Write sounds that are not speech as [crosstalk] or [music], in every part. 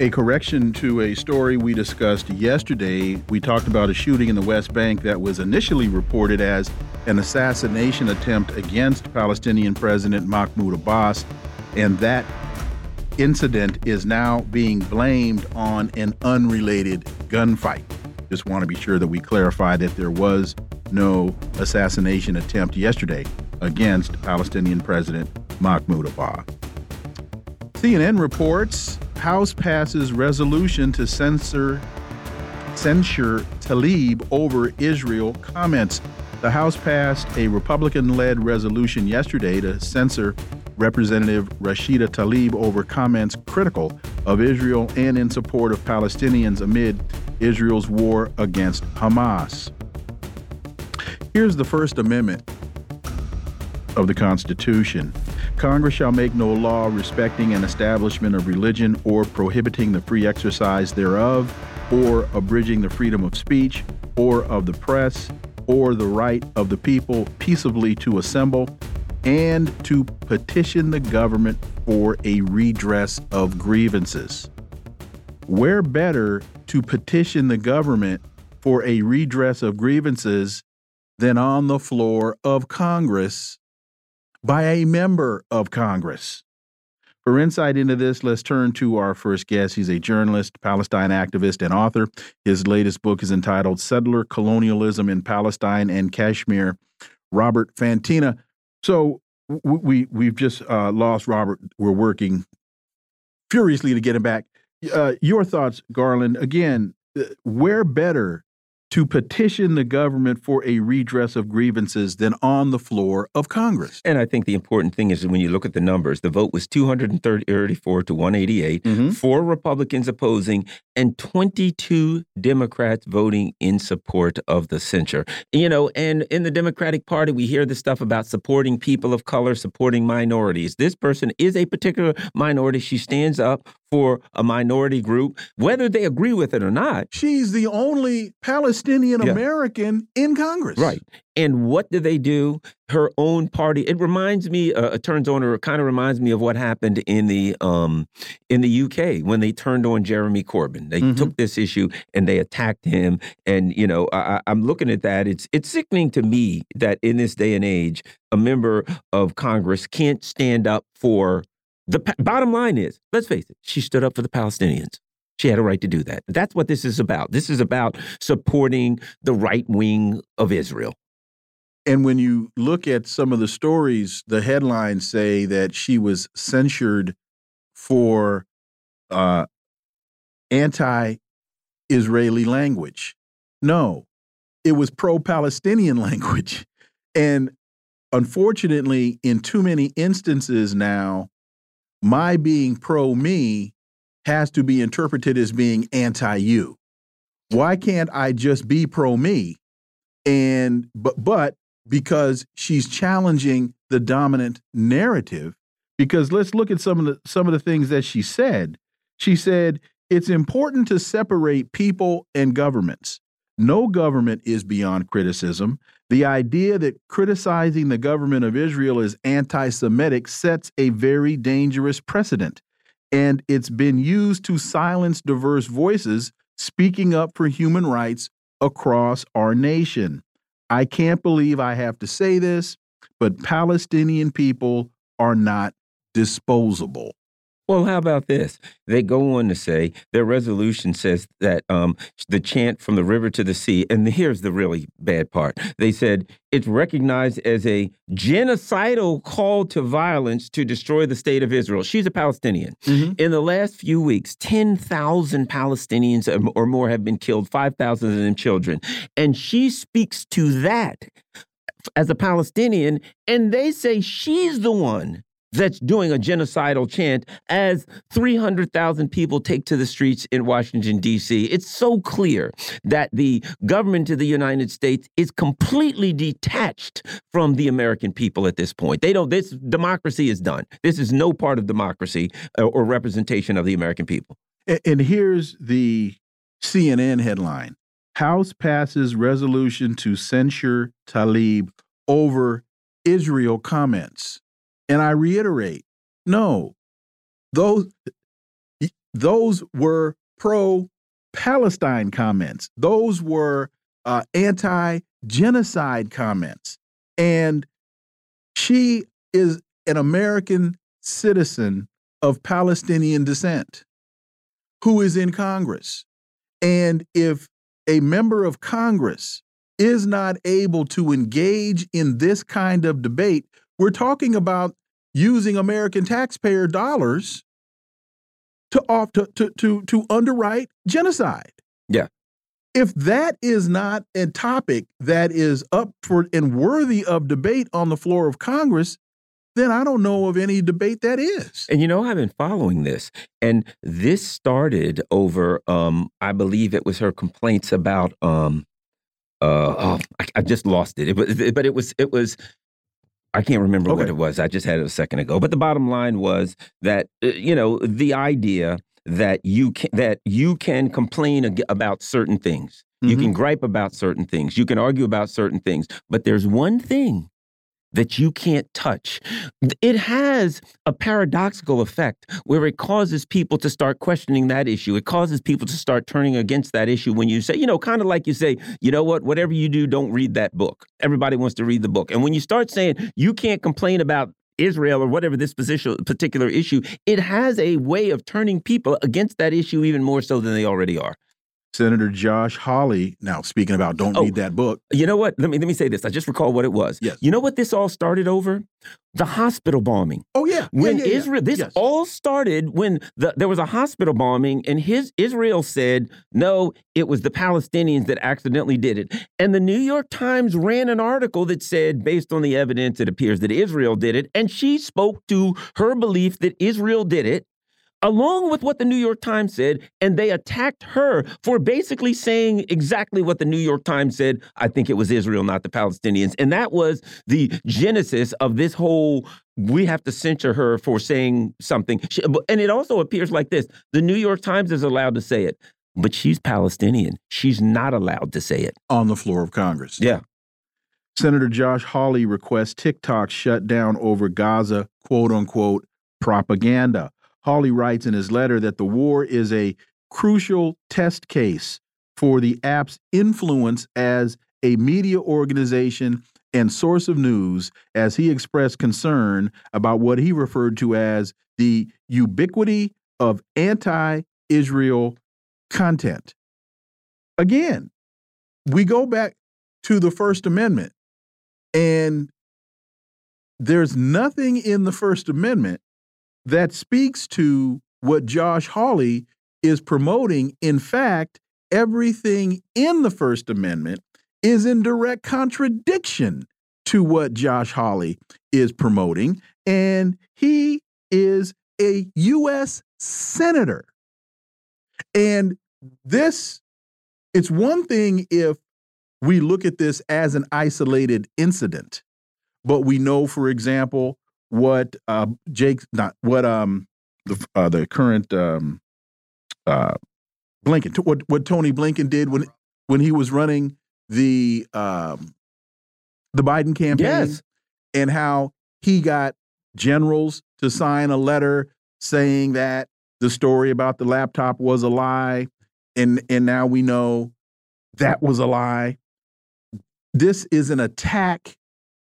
A correction to a story we discussed yesterday. We talked about a shooting in the West Bank that was initially reported as an assassination attempt against Palestinian President Mahmoud Abbas, and that incident is now being blamed on an unrelated gunfight. Just want to be sure that we clarify that there was no assassination attempt yesterday against Palestinian President Mahmoud Abbas. CNN reports House passes resolution to censor censure Tlaib over Israel comments. The House passed a Republican-led resolution yesterday to censor Representative Rashida Tlaib over comments critical of Israel and in support of Palestinians amid Israel's war against Hamas. Here's the First Amendment of the Constitution. Congress shall make no law respecting an establishment of religion or prohibiting the free exercise thereof, or abridging the freedom of speech, or of the press, or the right of the people peaceably to assemble, and to petition the government for a redress of grievances. Where better to petition the government for a redress of grievances than on the floor of Congress by a member of Congress. For insight into this, let's turn to our first guest. He's a journalist, Palestine activist, and author. His latest book is entitled Settler Colonialism in Palestine and Kashmir. Robert Fantina. So we we've just uh, lost Robert. We're working furiously to get him back. Uh, your thoughts, Garland? Again, uh, where better to petition the government for a redress of grievances than on the floor of Congress. And I think the important thing is when you look at the numbers, the vote was 234 to 188, mm -hmm. four Republicans opposing, and 22 Democrats voting in support of the censure. You know, and in the Democratic Party, we hear the stuff about supporting people of color, supporting minorities. This person is a particular minority. She stands up for a minority group, whether they agree with it or not. She's the only Palestinian American yeah. in Congress. Right. And what do they do? Her own party. It reminds me. Uh, it turns on, her. it kind of reminds me of what happened in the um, in the UK when they turned on Jeremy Corbyn. They mm -hmm. took this issue and they attacked him. And you know, I, I'm looking at that. It's it's sickening to me that in this day and age, a member of Congress can't stand up for the bottom line is, let's face it, she stood up for the Palestinians. She had a right to do that. That's what this is about. This is about supporting the right wing of Israel. And when you look at some of the stories, the headlines say that she was censured for uh, anti Israeli language. No, it was pro Palestinian [laughs] language. And unfortunately, in too many instances now, my being pro me has to be interpreted as being anti you. Why can't I just be pro me? And but but because she's challenging the dominant narrative because let's look at some of the some of the things that she said. She said it's important to separate people and governments. No government is beyond criticism. The idea that criticizing the government of Israel is anti Semitic sets a very dangerous precedent. And it's been used to silence diverse voices speaking up for human rights across our nation. I can't believe I have to say this, but Palestinian people are not disposable. Well, how about this? They go on to say their resolution says that um, the chant from the river to the sea, and here's the really bad part. They said it's recognized as a genocidal call to violence to destroy the state of Israel. She's a Palestinian. Mm -hmm. In the last few weeks, 10,000 Palestinians or more have been killed, 5,000 of them children. And she speaks to that as a Palestinian, and they say she's the one that's doing a genocidal chant as 300,000 people take to the streets in Washington, D.C. It's so clear that the government of the United States is completely detached from the American people at this point. They don't, this democracy is done. This is no part of democracy uh, or representation of the American people. And here's the CNN headline House passes resolution to censure Tlaib over Israel comments. And I reiterate, no, those those were pro Palestine comments. Those were uh, anti genocide comments. And she is an American citizen of Palestinian descent who is in Congress. And if a member of Congress is not able to engage in this kind of debate, we're talking about using American taxpayer dollars to off to, to to to underwrite genocide. Yeah. If that is not a topic that is up for and worthy of debate on the floor of Congress, then I don't know of any debate that is. And you know, I've been following this, and this started over, um, I believe it was her complaints about, um, uh, oh, I, I just lost it. It was, but it was, it was. I can't remember okay. what it was. I just had it a second ago. But the bottom line was that uh, you know the idea that you can that you can complain about certain things. Mm -hmm. You can mm-hmm. gripe about certain things. You can argue about certain things. But there's one thing that you can't touch. It has a paradoxical effect where it causes people to start questioning that issue. It causes people to start turning against that issue when you say, you know, kind of like you say, you know what, whatever you do, don't read that book. Everybody wants to read the book. And when you start saying you can't complain about Israel or whatever this particular issue, it has a way of turning people against that issue even more so than they already are. Senator Josh Hawley. Now, speaking about don't oh, read that book. You know what? Let me let me say this. I just recall what it was. Yes. You know what this all started over? The hospital bombing. Oh yeah. When yeah, yeah, Israel, this yes. all started when the, there was a hospital bombing, and his Israel said no, it was the Palestinians that accidentally did it. And the New York Times ran an article that said, based on the evidence, it appears that Israel did it, and she spoke to her belief that Israel did it along with what the New York Times said, and they attacked her for basically saying exactly what the New York Times said. I think it was Israel, not the Palestinians. And that was the genesis of this whole we have to censure her for saying something. And it also appears like this the New York Times is allowed to say it, but she's Palestinian. She's not allowed to say it on the floor of Congress. Yeah. Senator Josh Hawley requests TikTok shut down over Gaza, quote unquote, propaganda. Hawley writes in his letter that the war is a crucial test case for the app's influence as a media organization and source of news as he expressed concern about what he referred to as the ubiquity of anti Israel content. Again, we go back to the First Amendment, and there's nothing in the First Amendment that speaks to what Josh Hawley is promoting. In fact, everything in the First Amendment is in direct contradiction to what Josh Hawley is promoting. And he is a U.S. Senator. And this, it's one thing if we look at this as an isolated incident, but we know, for example, what uh, Jake not what um the uh, the current um uh Blinken what what Tony Blinken did when when he was running the um the Biden campaign yes. and how he got generals to sign a letter saying that the story about the laptop was a lie and and now we know that was a lie this is an attack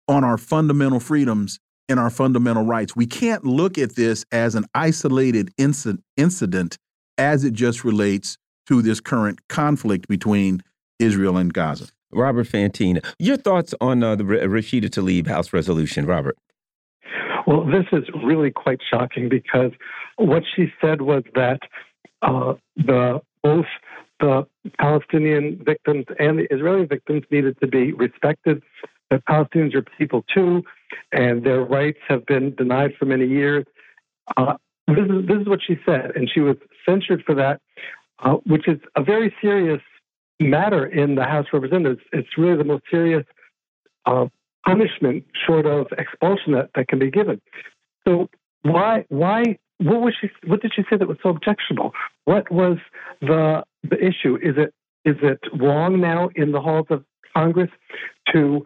on our fundamental freedoms in our fundamental rights. We can't look at this as an isolated incident as it just relates to this current conflict between Israel and Gaza. Robert Fantina, your thoughts on uh, the Rashida Tlaib House resolution, Robert? Well, this is really quite shocking because what she said was that uh, the both the Palestinian victims and the Israeli victims needed to be respected that Palestinians are people too, and their rights have been denied for many years. Uh, this, is, this is what she said, and she was censured for that, uh, which is a very serious matter in the House of Representatives. It's really the most serious uh, punishment short of expulsion that, that can be given. So why why what was she what did she say that was so objectionable? What was the the issue? Is it is it wrong now in the halls of Congress to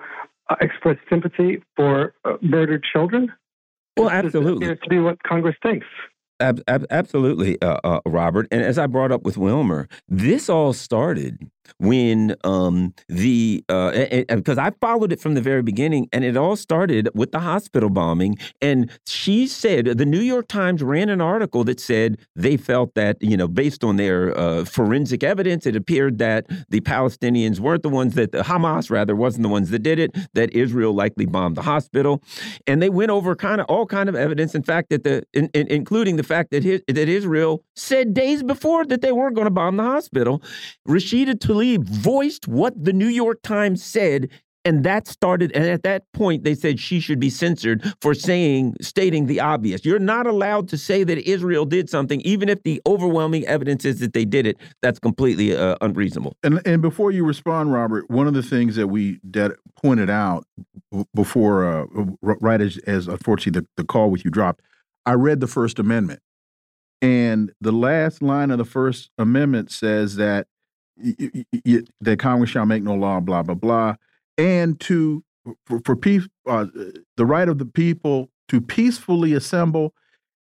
uh, express sympathy for uh, murdered children? Well, absolutely. It to be what Congress thinks. Ab ab absolutely, uh, uh, Robert. And as I brought up with Wilmer, this all started when um, the because uh, I followed it from the very beginning, and it all started with the hospital bombing. And she said the New York Times ran an article that said they felt that you know based on their uh, forensic evidence, it appeared that the Palestinians weren't the ones that the Hamas rather wasn't the ones that did it. That Israel likely bombed the hospital, and they went over kind of all kind of evidence. In fact, that the in, in, including the fact that his, that Israel said days before that they weren't going to bomb the hospital. Rashida Voiced what the New York Times said and that started and at that point they said she should be censored for saying stating the obvious. You're not allowed to say that israel did something even if the overwhelming evidence is that they did it. That's completely uh, unreasonable. And and before you respond robert one of the things that we that pointed out before uh, right as, as unfortunately the, the call with you dropped i read the first amendment. And the last line of the first amendment says that that Congress shall make no law, blah blah blah, and to for, for peace, uh, the right of the people to peacefully assemble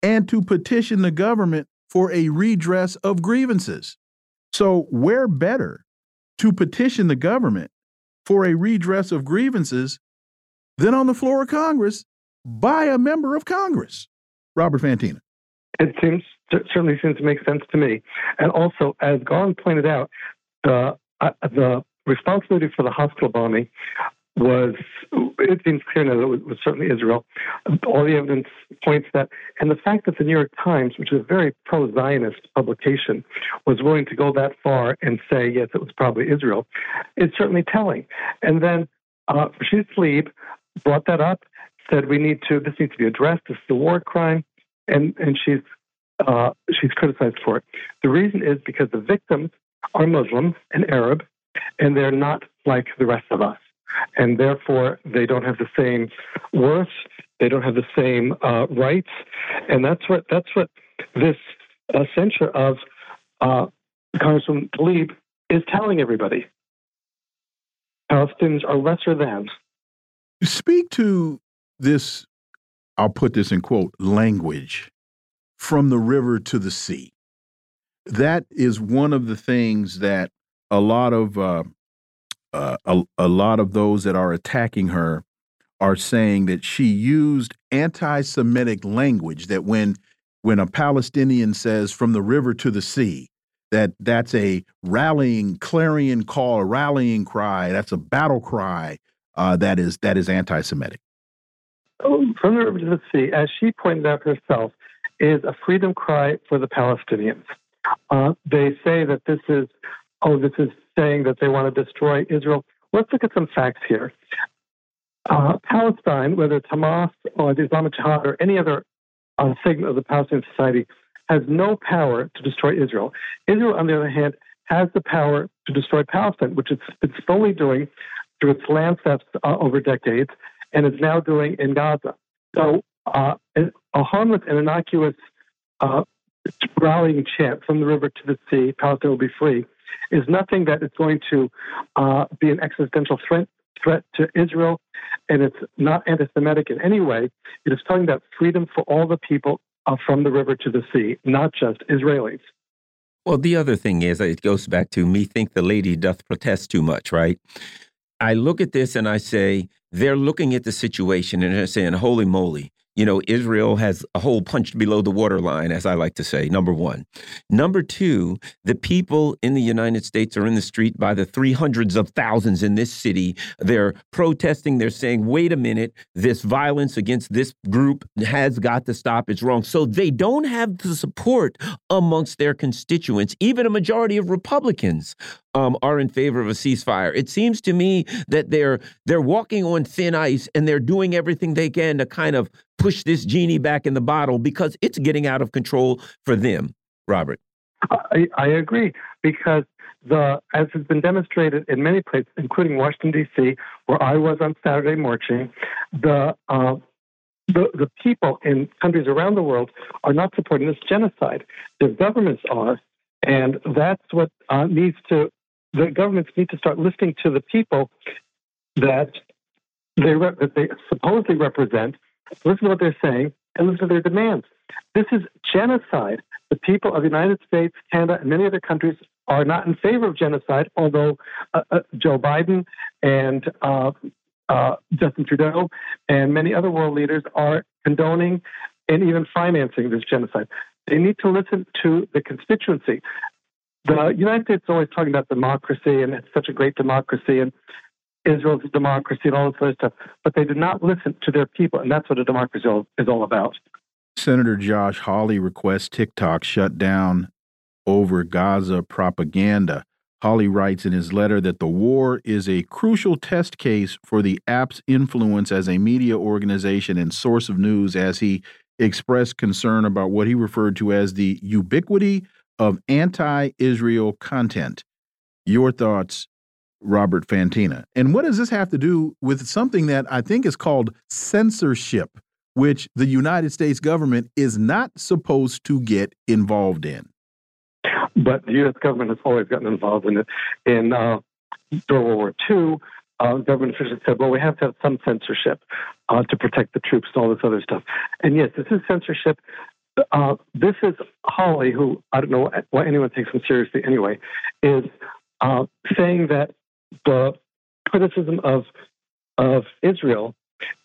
and to petition the government for a redress of grievances. So, where better to petition the government for a redress of grievances than on the floor of Congress by a member of Congress? Robert Fantina. It seems certainly seems to make sense to me. And also, as Garland pointed out, the uh, the responsibility for the hospital bombing was it seems clear now that it was certainly Israel. All the evidence points that, and the fact that the New York Times, which is a very pro-Zionist publication, was willing to go that far and say yes, it was probably Israel, is certainly telling. And then uh, Rashid brought that up, said we need to this needs to be addressed. This is a war crime, and and she's uh, she's criticized for it. The reason is because the victims are Muslim and Arab, and they're not like the rest of us. And therefore, they don't have the same worth, they don't have the same uh, rights, and that's what that's what this uh, censure of uh, Congressman Tlaib is telling everybody. Palestinians are lesser than. Speak to this. I'll put this in quote language from the river to the sea that is one of the things that a lot of uh, uh, a, a lot of those that are attacking her are saying that she used anti-Semitic language. That when when a Palestinian says "from the river to the sea," that that's a rallying clarion call, a rallying cry. That's a battle cry. Uh, that is that is anti-Semitic. Oh, from the river to the sea, as she pointed out herself, is a freedom cry for the Palestinians. Uh, they say that this is, oh, this is saying that they want to destroy Israel. Let's look at some facts here. Uh, Palestine, whether it's Hamas or the Islamic Jihad or any other uh, segment of the Palestinian society, has no power to destroy Israel. Israel, on the other hand, has the power to destroy Palestine, which it's been slowly doing through its land thefts uh, over decades, and is now doing in Gaza. So, uh, a harmless and innocuous rallying chant from the river to the sea, Palestine will be free, is nothing that is going to uh, be an existential threat threat to Israel, and it's not anti-Semitic in any way. It is talking about freedom for all the people uh, from the river to the sea, not just Israelis. Well, the other thing is, it goes back to me think the lady doth protest too much, right? I look at this and I say, they're looking at the situation and they're saying, holy moly, you know, Israel has a hole punched below the waterline, as I like to say, number one. Number two, the people in the United States are in the street by the three hundreds of thousands in this city. They're protesting. They're saying, wait a minute, this violence against this group has got to stop. It's wrong. So they don't have the support amongst their constituents, even a majority of Republicans um, are in favor of a ceasefire. It seems to me that they're they're walking on thin ice and they're doing everything they can to kind of push this genie back in the bottle because it's getting out of control for them. Robert, I, I agree because the as has been demonstrated in many places, including Washington D.C., where I was on Saturday marching, the uh, the, the people in countries around the world are not supporting this genocide. Their governments are, and that's what uh, needs to. The governments need to start listening to the people that they that they supposedly represent. Listen to what they're saying and listen to their demands. This is genocide. The people of the United States, Canada, and many other countries are not in favor of genocide, although uh, uh, Joe Biden and uh, uh, Justin Trudeau and many other world leaders are condoning and even financing this genocide. They need to listen to the constituency. The United States is always talking about democracy and it's such a great democracy and Israel's a democracy and all this other stuff, but they do not listen to their people, and that's what a democracy is all about. Senator Josh Hawley requests TikTok shut down over Gaza propaganda. Hawley writes in his letter that the war is a crucial test case for the app's influence as a media organization and source of news as he expressed concern about what he referred to as the ubiquity of anti Israel content. Your thoughts, Robert Fantina. And what does this have to do with something that I think is called censorship, which the United States government is not supposed to get involved in? But the U.S. government has always gotten involved in it. In uh, during World War II, uh, government officials said, well, we have to have some censorship uh, to protect the troops and all this other stuff. And yes, this is censorship. Uh, this is Hawley, who I don't know why anyone takes him seriously anyway, is uh, saying that the criticism of of Israel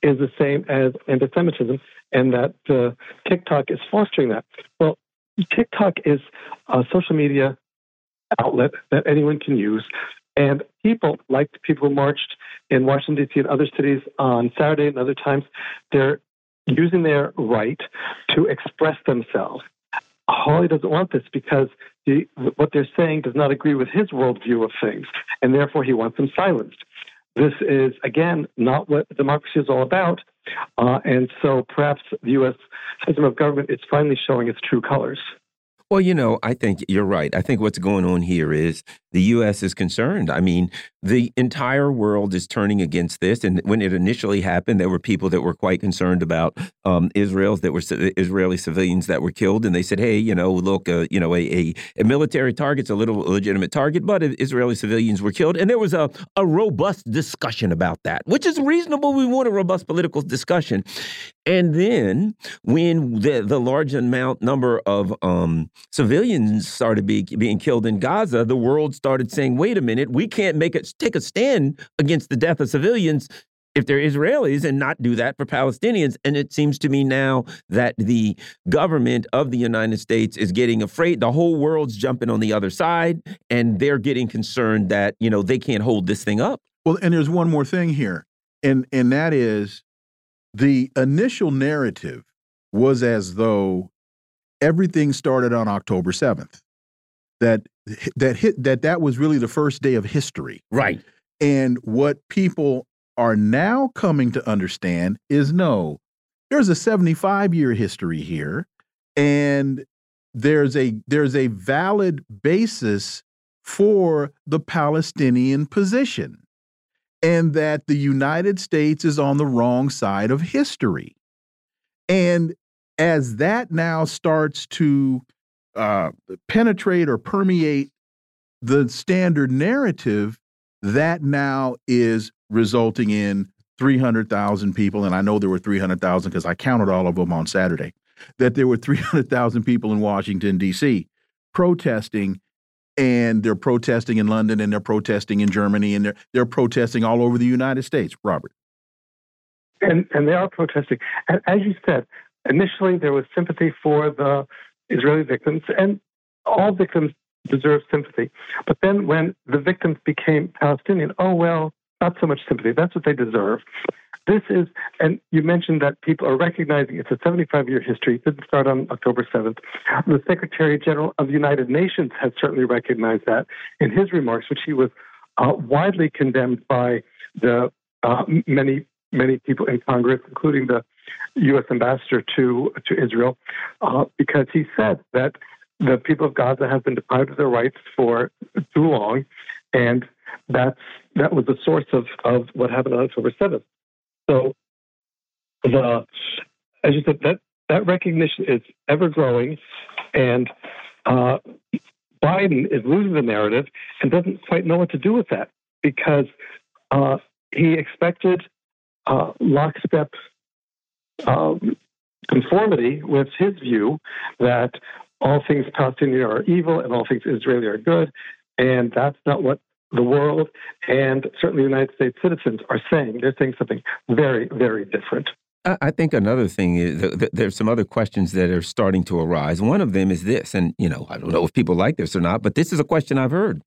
is the same as anti-Semitism, and that uh, TikTok is fostering that. Well, TikTok is a social media outlet that anyone can use. And people, like the people who marched in Washington, D.C. and other cities on Saturday and other times, they're using their right to express themselves. Hawley doesn't want this because what they're saying does not agree with his worldview of things, and therefore he wants them silenced. This is, again, not what democracy is all about. Uh, and so perhaps the U.S. system of government is finally showing its true colors. Well, you know, I think you're right. I think what's going on here is the U.S. is concerned. I mean, the entire world is turning against this. And when it initially happened, there were people that were quite concerned about um, Israel's that were Israeli civilians that were killed, and they said, "Hey, you know, look, uh, you know, a, a, a military target's a little legitimate target, but Israeli civilians were killed." And there was a a robust discussion about that, which is reasonable. We want a robust political discussion. And then when the the large amount number of um, civilians started be, being killed in Gaza, the world started saying, wait a minute, we can't make it take a stand against the death of civilians if they're Israelis and not do that for Palestinians. And it seems to me now that the government of the United States is getting afraid. The whole world's jumping on the other side, and they're getting concerned that, you know, they can't hold this thing up. Well, and there's one more thing here, and and that is the initial narrative was as though everything started on October 7th that that hit that that was really the first day of history. Right. And what people are now coming to understand is no, there's a 75 year history here and there's a there's a valid basis for the Palestinian position and that the United States is on the wrong side of history. And as that now starts to uh, penetrate or permeate the standard narrative, that now is resulting in 300,000 people. And I know there were 300,000 because I counted all of them on Saturday, that there were 300,000 people in Washington, D.C. protesting. And they're protesting in London and they're protesting in Germany and they're, they're protesting all over the United States. Robert. And, and they are protesting. And as you said, initially there was sympathy for the Israeli victims, and all victims deserve sympathy. But then when the victims became Palestinian, oh, well, not so much sympathy. That's what they deserve. This is, and you mentioned that people are recognizing it's a 75 year history. It didn't start on October 7th. The Secretary General of the United Nations has certainly recognized that in his remarks, which he was uh, widely condemned by the uh, many many people in Congress, including the U.S. ambassador to to Israel, uh, because he said that the people of Gaza have been deprived of their rights for too long, and that's that was the source of, of what happened on October 7th. So, the as you said, that that recognition is ever growing, and uh, Biden is losing the narrative and doesn't quite know what to do with that because uh, he expected uh, lockstep um, conformity with his view that all things Palestinian are evil and all things Israeli are good. And that's not what the world and certainly United States citizens are saying. They're saying something very, very different. I think another thing is there's some other questions that are starting to arise. One of them is this, and you know, I don't know if people like this or not, but this is a question I've heard.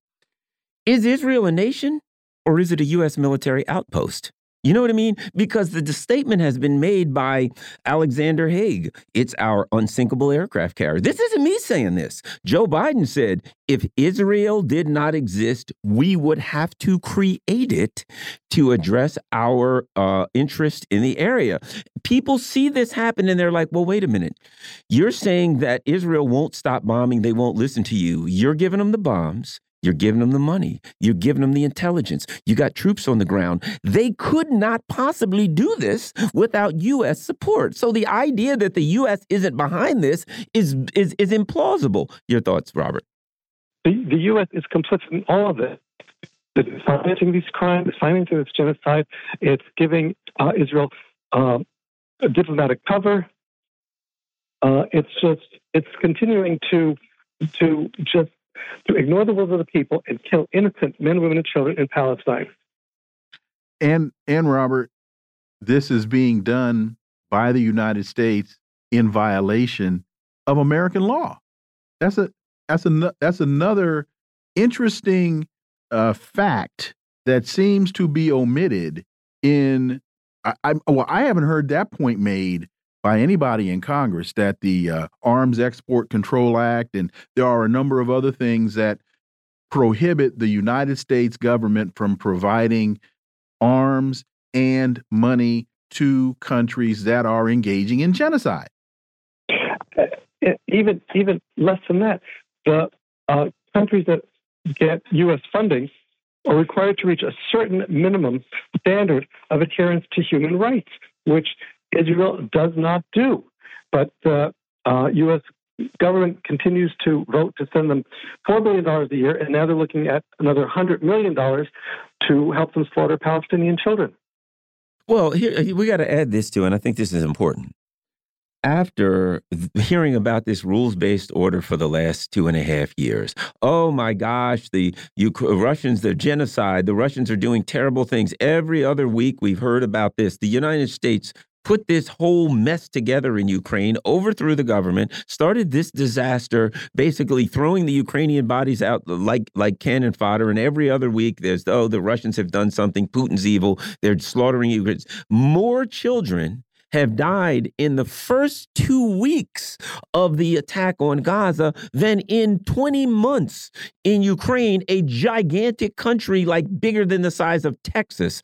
Is Israel a nation or is it a U.S. military outpost? You know what I mean? Because the, statement has been made by Alexander Haig. It's our unsinkable aircraft carrier. This isn't me saying this. Joe Biden said if Israel did not exist, we would have to create it to address our uh, interest in the area. People see this happen and they're like, well, wait a minute. You're saying that Israel won't stop bombing, they won't listen to you. You're giving them the bombs. You're giving them the money. You're giving them the intelligence. You got troops on the ground. They could not possibly do this without U.S. support. So the idea that the U.S. isn't behind this is is is implausible. Your thoughts, Robert? The, the U.S. is complicit in all of it. It's financing these crimes, it's financing this genocide. It's giving uh, Israel uh, diplomatic cover. Uh, it's just it's continuing to to just to ignore the will of the people and kill innocent men, women, and children in Palestine. And and Robert, this is being done by the United States in violation of American law. That's a that's a that's another interesting uh, fact that seems to be omitted in. I, I well, I haven't heard that point made by anybody in Congress that the uh, Arms Export Control Act and there are a number of other things that prohibit the United States government from providing arms and money to countries that are engaging in genocide. Uh, even even less than that, the uh, countries that get U.S. funding are required to reach a certain minimum standard of adherence to human rights, which Israel does not do. But the uh, U.S. government continues to vote to send them $4 billion a year, and now they're looking at another $100 million to help them slaughter Palestinian children. Well, here, we got to add this too, and I think this is important. After hearing about this rules based order for the last two and a half years, oh my gosh, the Russians, the genocide, the Russians are doing terrible things. Every other week we've heard about this. The United States put this whole mess together in Ukraine, overthrew the government, started this disaster, basically throwing the Ukrainian bodies out uh, like like cannon fodder. And every other week, there's oh, the Russians have done something. Putin's evil. They're slaughtering Ukrainians. More children have died in the first two weeks of the attack on Gaza than in 20 months in Ukraine, a gigantic country like bigger than the size of Texas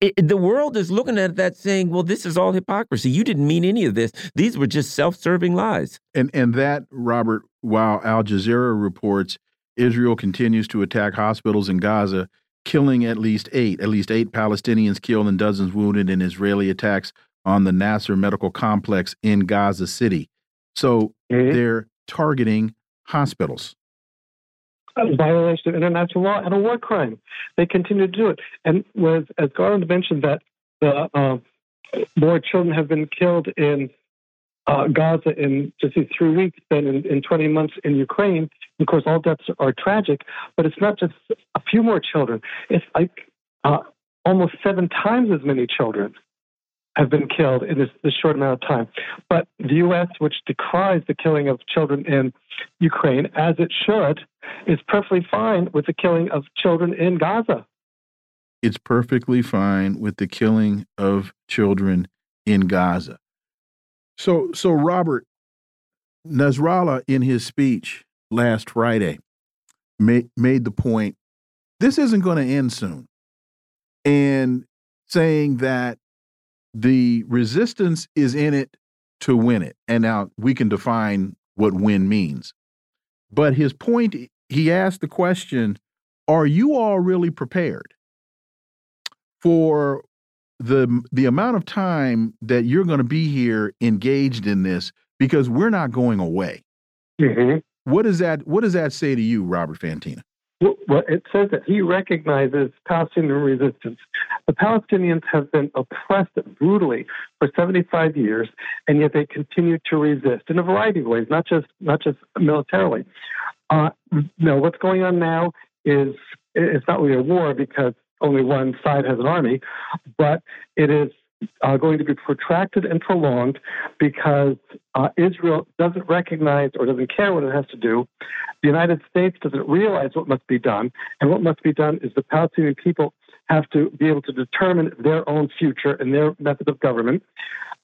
it, the world is looking at that saying, well, this is all hypocrisy. You didn't mean any of this. These were just self-serving lies. And and that, Robert, while Al Jazeera reports Israel continues to attack hospitals in Gaza, killing at least eight, at least eight Palestinians killed and dozens wounded in Israeli attacks on the Nasser medical complex in Gaza City. So mm -hmm. they're targeting hospitals a violation of international law and a war crime. They continue to do it. And was, as Garland mentioned, that the uh, more children have been killed in uh, Gaza in just these three weeks than in, in 20 months in Ukraine. Of course, all deaths are tragic, but it's not just a few more children. It's like uh, almost seven times as many children have been killed in this, this short amount of time. But the U.S., which decries the killing of children in Ukraine, as it should, is perfectly fine with the killing of children in Gaza. it's perfectly fine with the killing of children in Gaza. So, so Robert Nasrallah, in his speech last Friday, made made the point: this isn't going to end soon, and saying that the resistance is in it to win it. And now we can define what win means. But his point, he asked the question: Are you all really prepared for the the amount of time that you're going to be here engaged in this because we're not going away. Mm -hmm. What does that What does that say to you, Robert Fantina? Well, it says that he recognizes Palestinian resistance. The Palestinians have been oppressed brutally for 75 years, and yet they continue to resist in a variety of ways, not just not just militarily. Uh, no, what's going on now is it's not really a war because only one side has an army, but it is uh, going to be protracted and prolonged because uh, Israel doesn't recognize or doesn't care what it has to do. The United States doesn't realize what must be done. And what must be done is the Palestinian people have to be able to determine their own future and their method of government.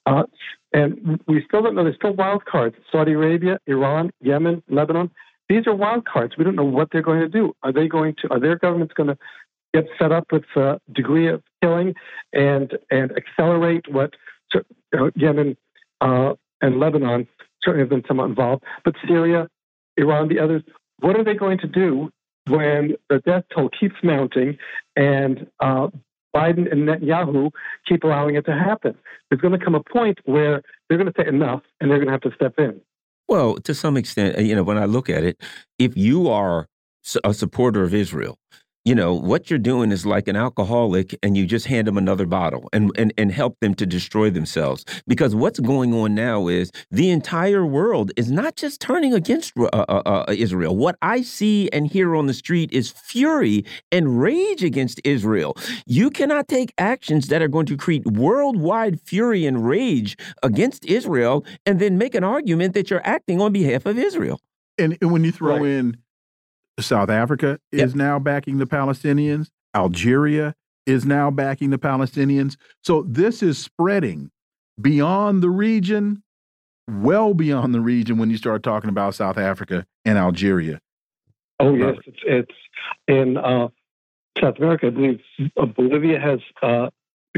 Uh, and we still don't know. There's still wild cards. Saudi Arabia, Iran, Yemen, Lebanon. These are wild cards. We don't know what they're going to do. Are they going to? Are their governments going to get set up with a degree of killing and and accelerate what Yemen uh, and Lebanon certainly have been somewhat involved, but Syria, Iran, the others, what are they going to do when the death toll keeps mounting and uh, Biden and Netanyahu keep allowing it to happen? There's going to come a point where they're going to say enough and they're going to have to step in. Well, to some extent, you know, when I look at it, if you are a supporter of Israel, you know what you're doing is like an alcoholic and you just hand them another bottle and, and and help them to destroy themselves. Because what's going on now is the entire world is not just turning against uh, uh, uh, israel. What i see and hear on the street is fury and rage against israel. You cannot take actions that are going to create worldwide fury and rage against israel and then make an argument that you're acting on behalf of israel. And, and when you throw right. in South Africa is yep. now backing the Palestinians. Algeria is now backing the Palestinians. So this is spreading beyond the region, well beyond the region when you start talking about South Africa and Algeria. Oh, yes. It's, it's in uh, South America. I believe uh, Bolivia has uh,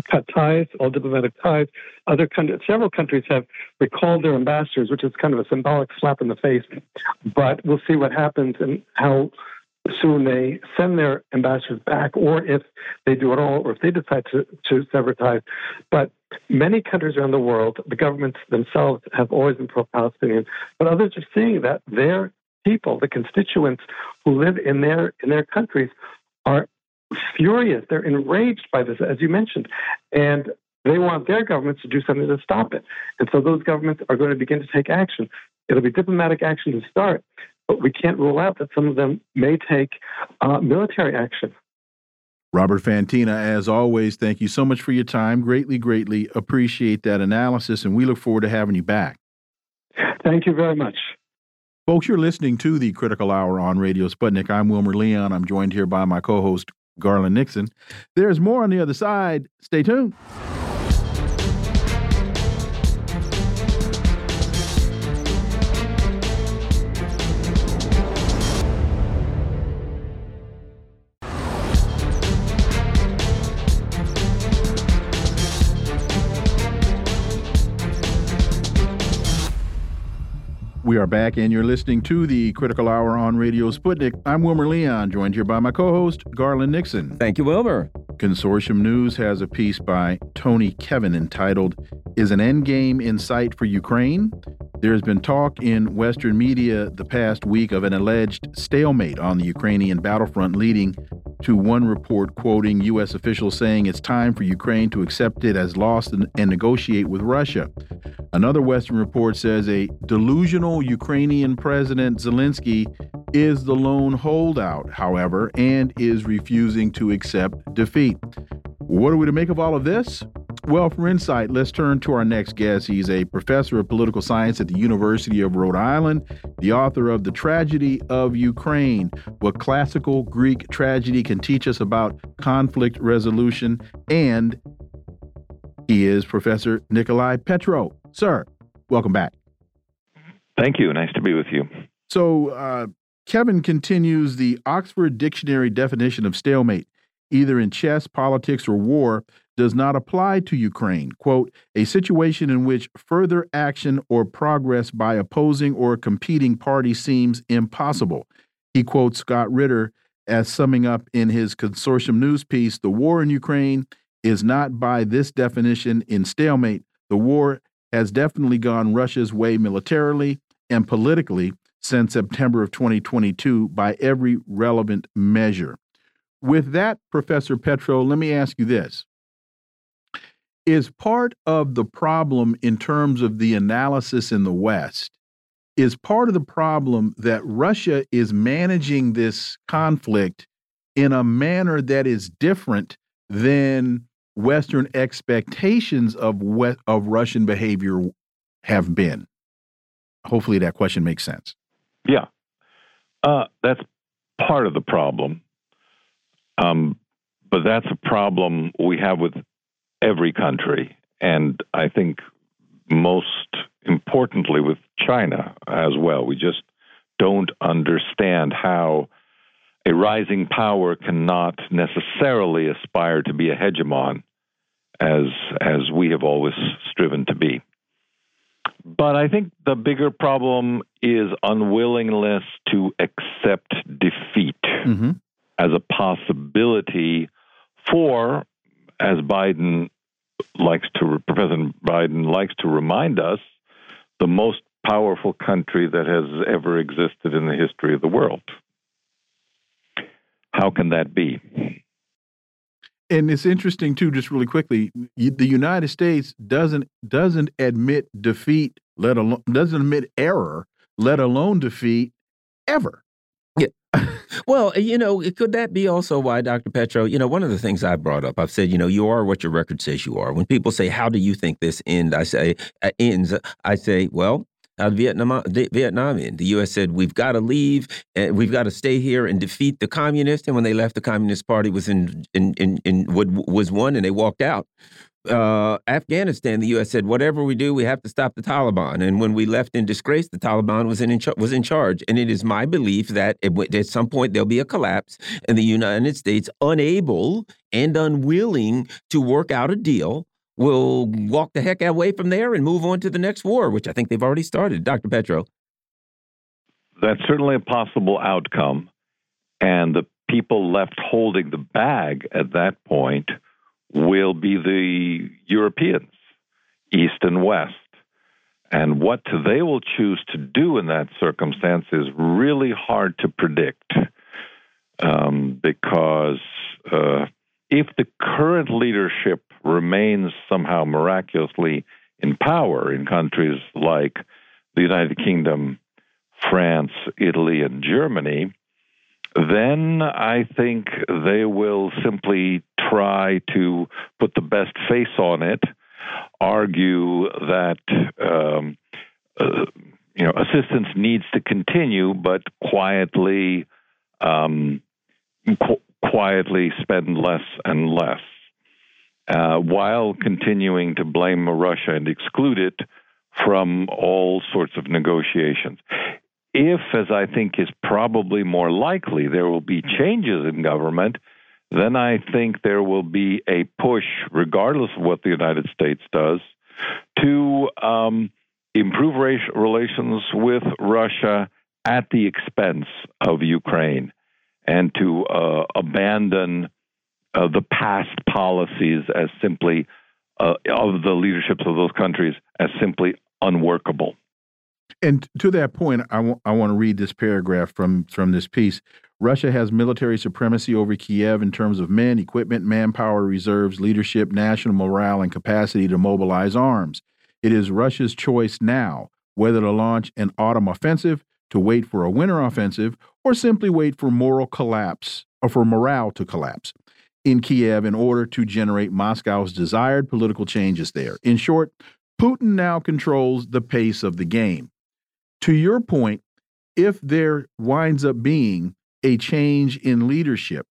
cut ties, all diplomatic ties. Other countries, several countries have recalled their ambassadors, which is kind of a symbolic slap in the face. But we'll see what happens and how soon they send their ambassadors back, or if they do at all, or if they decide to, to sever ties. But many countries around the world, the governments themselves have always been pro-Palestinian, but others are seeing that their people, the constituents who live in their in their countries, are furious. They're enraged by this, as you mentioned. And they want their governments to do something to stop it. And so those governments are going to begin to take action. It'll be diplomatic action to start, but we can't rule out that some of them may take uh, military action. Robert Fantina, as always, thank you so much for your time. Greatly, greatly appreciate that analysis, and we look forward to having you back. Thank you very much. Folks, you're listening to the Critical Hour on Radio Sputnik. I'm Wilmer Leon. I'm joined here by my co host, Garland Nixon. There's more on the other side. Stay tuned. We are back, and you're listening to the Critical Hour on Radio Sputnik. I'm Wilmer Leon, joined here by my co host, Garland Nixon. Thank you, Wilmer. Consortium News has a piece by Tony Kevin entitled, Is an Endgame in Sight for Ukraine? There's been talk in Western media the past week of an alleged stalemate on the Ukrainian battlefront, leading to one report quoting U.S. officials saying it's time for Ukraine to accept it as lost and, and negotiate with Russia. Another Western report says a delusional Ukrainian President Zelensky is the lone holdout, however, and is refusing to accept defeat. What are we to make of all of this? Well, for insight, let's turn to our next guest. He's a professor of political science at the University of Rhode Island, the author of The Tragedy of Ukraine What Classical Greek Tragedy Can Teach Us About Conflict Resolution. And he is Professor Nicolai Petro. Sir, welcome back. Thank you. Nice to be with you. So, uh, Kevin continues the Oxford Dictionary definition of stalemate, either in chess, politics, or war, does not apply to Ukraine. Quote, a situation in which further action or progress by opposing or competing party seems impossible. He quotes Scott Ritter as summing up in his consortium news piece the war in Ukraine is not by this definition in stalemate. The war has definitely gone Russia's way militarily and politically since September of 2022 by every relevant measure. With that, Professor Petro, let me ask you this is part of the problem in terms of the analysis in the West is part of the problem that Russia is managing this conflict in a manner that is different than Western expectations of what of Russian behavior have been. Hopefully, that question makes sense. Yeah, uh, that's part of the problem, um, but that's a problem we have with every country, and I think most importantly with China as well. We just don't understand how a rising power cannot necessarily aspire to be a hegemon as as we have always striven to be. But I think the bigger problem is unwillingness to accept defeat mm-hmm. as a possibility for, as Biden likes to, President Biden likes to remind us, the most powerful country that has ever existed in the history of the world. How can that be? And it's interesting too, just really quickly, the United States doesn't doesn't admit defeat, let alone doesn't admit error, let alone defeat, ever. Well, uh, you know, could that be also why, Dr. Petro, you know, one of the things I brought up, I've said, you know, you are what your record says you are. When people say, how do you think this end? I say, uh, ends, I say, well, how Vietnam, Vietnam end? The U.S. said, we've got to leave, and we've got to stay here and defeat the communists. And when they left, the Communist Party was in, in, in, in was won, and they walked out uh, Afghanistan, the U.S. said, whatever we do, we have to stop the Taliban. And when we left in disgrace, the Taliban was in, was in charge. And it is my belief that it, at some point there'll be a collapse, and the United States, unable and unwilling to work out a deal, will walk the heck away from there and move on to the next war, which I think they've already started. Dr. Petro. That's certainly a possible outcome. And the people left holding the bag at that point will be the Europeans, East and West. And what they will choose to do in that circumstance is really hard to predict um, because uh, if the current leadership remains somehow miraculously in power in countries like the United Kingdom, France, Italy, and Germany, then I think they will simply try to put the best face on it, argue that um, uh, you know assistance needs to continue, but quietly, um, qu- quietly spend less and less, uh, while continuing to blame Russia and exclude it from all sorts of negotiations if, as I think is probably more likely, there will be changes in government, then I think there will be a push, regardless of what the United States does, to um, improve relations with Russia at the expense of Ukraine and to uh, abandon uh, the past policies as simply uh, of the leaderships of those countries as simply unworkable. And to that point, I, I want to read this paragraph from from this piece. Russia has military supremacy over Kiev in terms of men, equipment, manpower, reserves, leadership, national morale, and capacity to mobilize arms. It is Russia's choice now whether to launch an autumn offensive, to wait for a winter offensive, or simply wait for moral collapse or for morale to collapse. in Kiev in order to generate Moscow's desired political changes there. In short, Putin now controls the pace of the game. To your point, if there winds up being a change in leadership,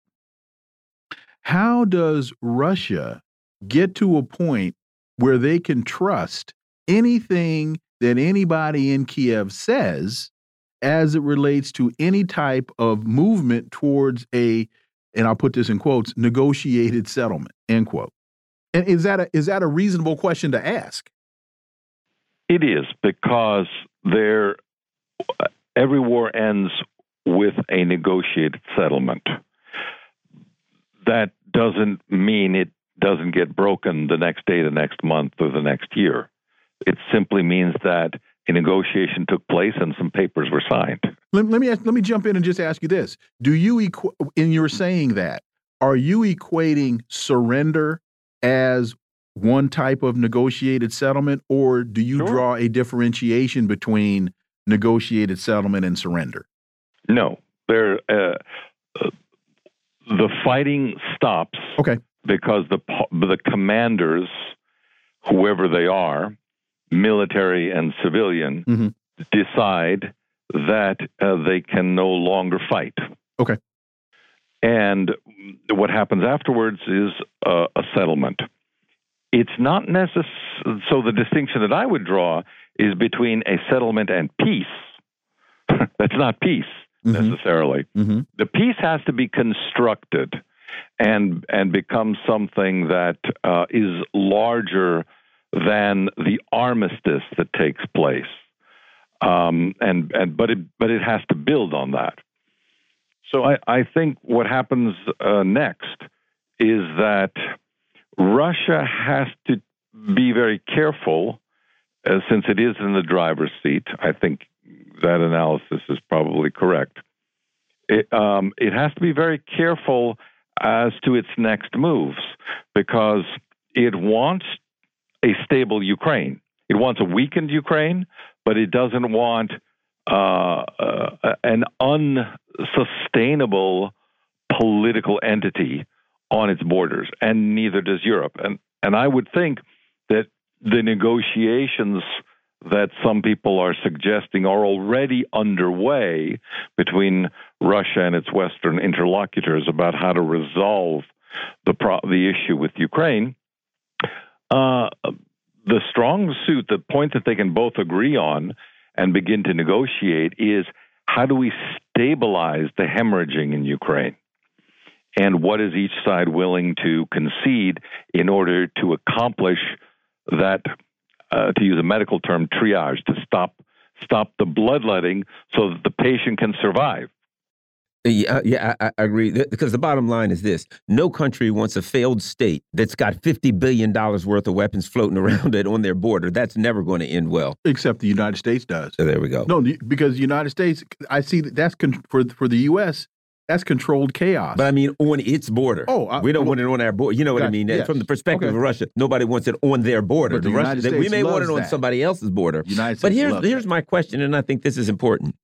how does Russia get to a point where they can trust anything that anybody in Kiev says as it relates to any type of movement towards a, and I'll put this in quotes, negotiated settlement, end quote. And is that a, is that a reasonable question to ask? It is because there, every war ends with a negotiated settlement. That doesn't mean it doesn't get broken the next day, the next month, or the next year. It simply means that a negotiation took place and some papers were signed. Let, let me ask, let me jump in and just ask you this: Do you in your saying that are you equating surrender as one type of negotiated settlement, or do you sure. draw a differentiation between negotiated settlement and surrender? No, there. Uh, uh, the fighting stops. Okay. Because the the commanders, whoever they are, military and civilian, mm -hmm. decide that uh, they can no longer fight. Okay. And what happens afterwards is uh, a settlement. It's not necessary. So the distinction that I would draw is between a settlement and peace. [laughs] That's not peace mm -hmm. necessarily. Mm -hmm. The peace has to be constructed and and become something that uh, is larger than the armistice that takes place. Um, and and but it but it has to build on that. So I, I think what happens uh, next is that Russia has to be very careful, uh, since it is in the driver's seat. I think that analysis is probably correct. It, um, it has to be very careful as to its next moves because it wants a stable Ukraine. It wants a weakened Ukraine, but it doesn't want uh, uh, an unsustainable political entity on its borders, and neither does Europe. And and I would think that the negotiations that some people are suggesting are already underway between Russia and its Western interlocutors about how to resolve the pro- the issue with Ukraine. Uh, the strong suit, the point that they can both agree on and begin to negotiate is how do we stabilize the hemorrhaging in Ukraine? And what is each side willing to concede in order to accomplish that uh, to use a medical term, triage, to stop stop the bloodletting so that the patient can survive. Yeah, yeah, I, I, agree. Because the bottom line is this: no country wants a failed state that's got fifty billion dollars worth of weapons floating [laughs] around it on their border. That's never going to end well. Except the United States does. So there we go. No, because the United States, I see that that's for for the U.S. That's controlled chaos. But I mean, on its border. Oh, I, we don't well, want it on our border. You know what I mean? Yes. From the perspective okay. of Russia, nobody wants it on their border. The, the Russians, we may want it on that. somebody else's border. United States but here's here's that. my question, and I think this is important.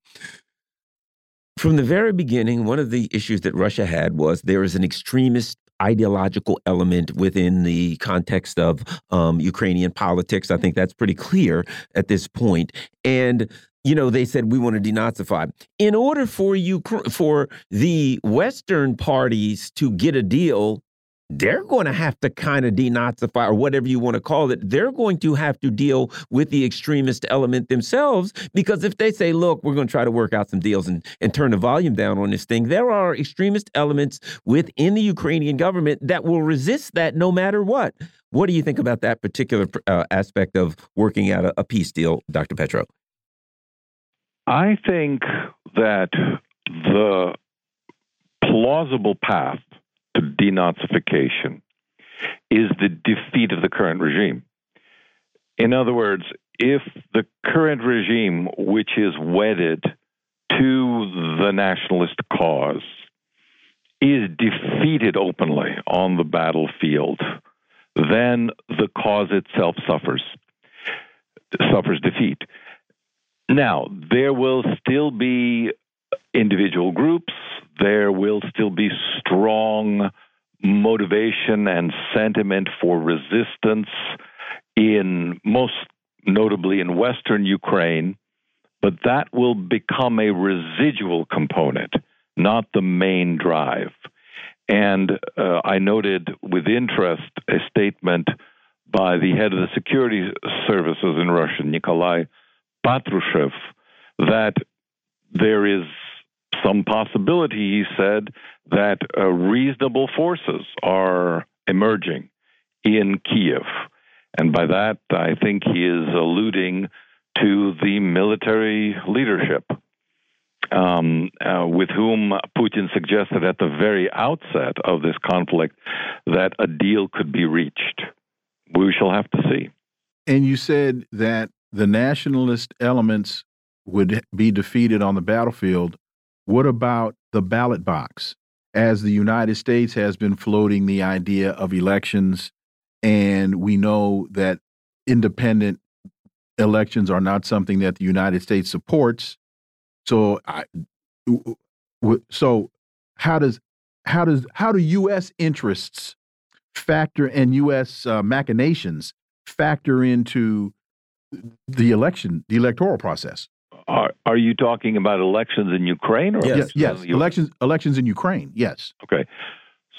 From the very beginning, one of the issues that Russia had was there is an extremist ideological element within the context of um, Ukrainian politics. I think that's pretty clear at this point. And you know, they said we want to denazify. In order for you for the Western parties to get a deal, they're going to have to kind of denazify or whatever you want to call it. They're going to have to deal with the extremist element themselves because if they say, look, we're going to try to work out some deals and, and turn the volume down on this thing, there are extremist elements within the Ukrainian government that will resist that no matter what. What do you think about that particular uh, aspect of working out a, a peace deal, Dr. Petro? I think that the plausible path to denazification is the defeat of the current regime. In other words, if the current regime, which is wedded to the nationalist cause, is defeated openly on the battlefield, then the cause itself suffers suffers defeat. Now, there will still be individual groups, there will still be strong motivation and sentiment for resistance in most notably in Western Ukraine, but that will become a residual component, not the main drive. And uh, I noted with interest a statement by the head of the security services in Russia, Nikolai Patrushev, that there is some possibility, he said, that uh, reasonable forces are emerging in Kiev. And by that, I think he is alluding to the military leadership um, uh, with whom Putin suggested at the very outset of this conflict that a deal could be reached. We shall have to see. And you said that the nationalist elements would be defeated on the battlefield. What about the ballot box? As the United States has been floating the idea of elections, and we know that independent elections are not something that the United States supports. So, I, so how does how does how do U.S. interests factor and U.S. Uh, machinations factor into the election, the electoral process? Are, are you talking about elections in Ukraine? Or yes, yes, elections elections in Ukraine. Yes. Okay.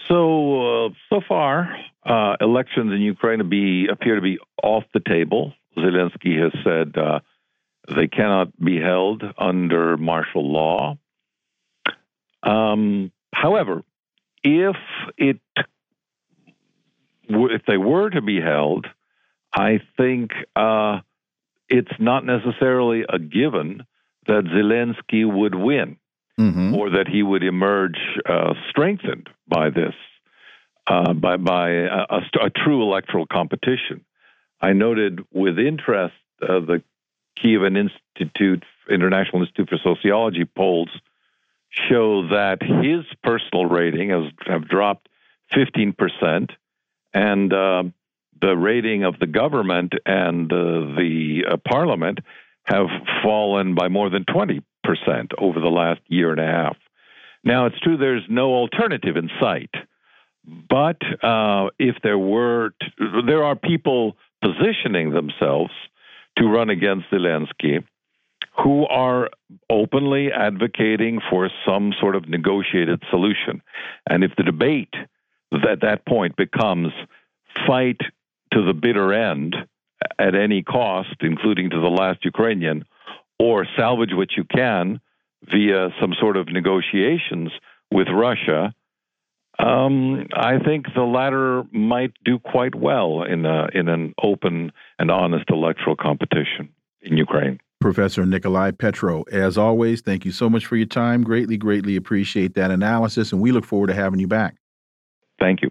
So uh, so far, uh, elections in Ukraine be, appear to be off the table. Zelensky has said uh, they cannot be held under martial law. Um, however, if it if they were to be held, I think uh, it's not necessarily a given that Zelensky would win mm-hmm. or that he would emerge uh, strengthened by this, uh, by by a, a, a, true electoral competition. I noted with interest uh, the Kievan Institute, International Institute for Sociology polls show that his personal rating has have dropped 15 percent, and uh, the rating of the government and uh, the uh, parliament have fallen by more than 20 percent over the last year and a half. Now, it's true there's no alternative in sight, but uh, if there were, to, there are people positioning themselves to run against Zelensky who are openly advocating for some sort of negotiated solution. And if the debate at that point becomes fight to the bitter end at any cost, including to the last Ukrainian, or salvage what you can via some sort of negotiations with Russia, um, I think the latter might do quite well in a, in an open and honest electoral competition in Ukraine. Professor Nikolai Petro, as always, thank you so much for your time. Greatly, greatly appreciate that analysis, and we look forward to having you back. Thank you.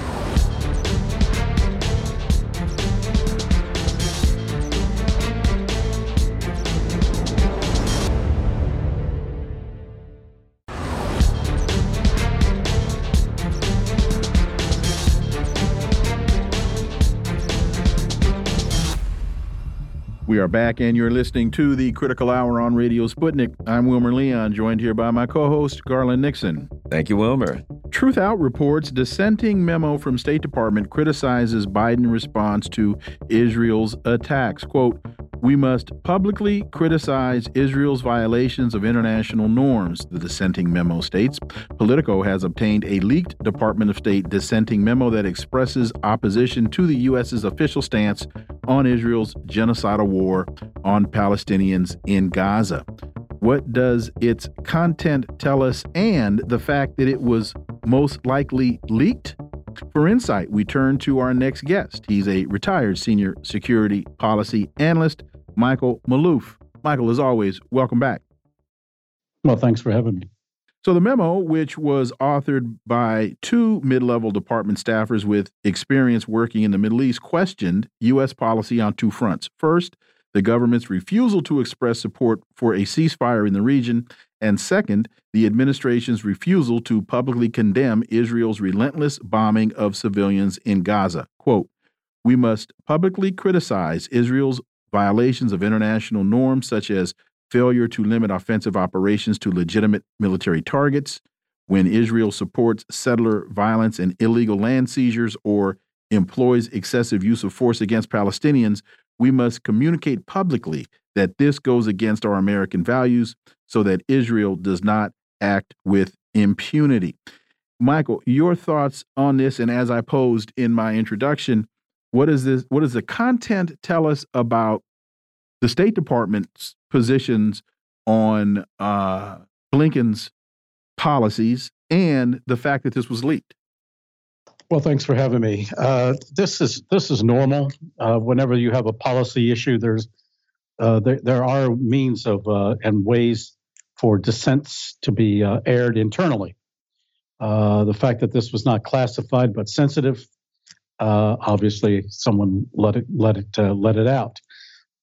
We are back, and you're listening to the Critical Hour on Radio Sputnik. I'm Wilmer Leon, joined here by my co host, Garland Nixon. Thank you, Wilmer. Truthout reports dissenting memo from State Department criticizes Biden response to Israel's attacks. Quote, we must publicly criticize Israel's violations of international norms, the dissenting memo states. Politico has obtained a leaked Department of State dissenting memo that expresses opposition to the U.S.'s official stance on Israel's genocidal war on Palestinians in Gaza. What does its content tell us and the fact that it was most likely leaked? For insight, we turn to our next guest. He's a retired senior security policy analyst, Michael Maloof. Michael, as always, welcome back. Well, thanks for having me. So, the memo, which was authored by two mid level department staffers with experience working in the Middle East, questioned U.S. policy on two fronts. First, the government's refusal to express support for a ceasefire in the region, and second, the administration's refusal to publicly condemn Israel's relentless bombing of civilians in Gaza. Quote, we must publicly criticize Israel's violations of international norms, such as failure to limit offensive operations to legitimate military targets, when Israel supports settler violence and illegal land seizures or employs excessive use of force against Palestinians, we must communicate publicly that this goes against our American values so that Israel does not act with impunity. Michael, your thoughts on this, and as I posed in my introduction, what is this? What does the content tell us about the State Department's positions on uh, Blinken's policies and the fact that this was leaked? Well, thanks for having me. Uh, this is this is normal. Uh, whenever you have a policy issue, there's uh, there, there are means of uh, and ways for dissents to be uh, aired internally. Uh, the fact that this was not classified but sensitive, obviously someone let it let it let it out.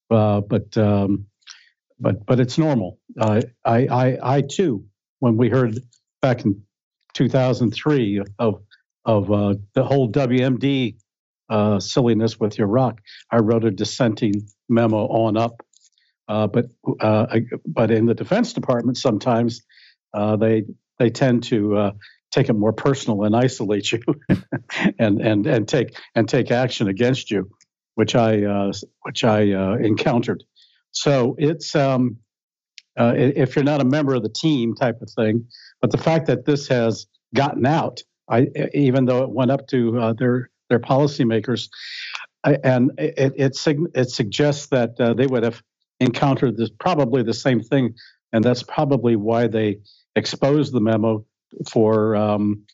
But um, but but it's normal. I, I I too, when we heard back in 2003 of of uh, the whole WMD silliness with Iraq, I wrote a dissenting memo on up. but but in the Defense Department, sometimes they they tend to take it more personal and isolate you [laughs] and and and take and take action against you which i uh, which i uh, encountered so it's um, uh, if you're not a member of the team type of thing but the fact that this has gotten out i even though it went up to uh, their their policymakers I, and it it, it suggests that uh, they would have encountered this probably the same thing and that's probably why they exposed the memo for um,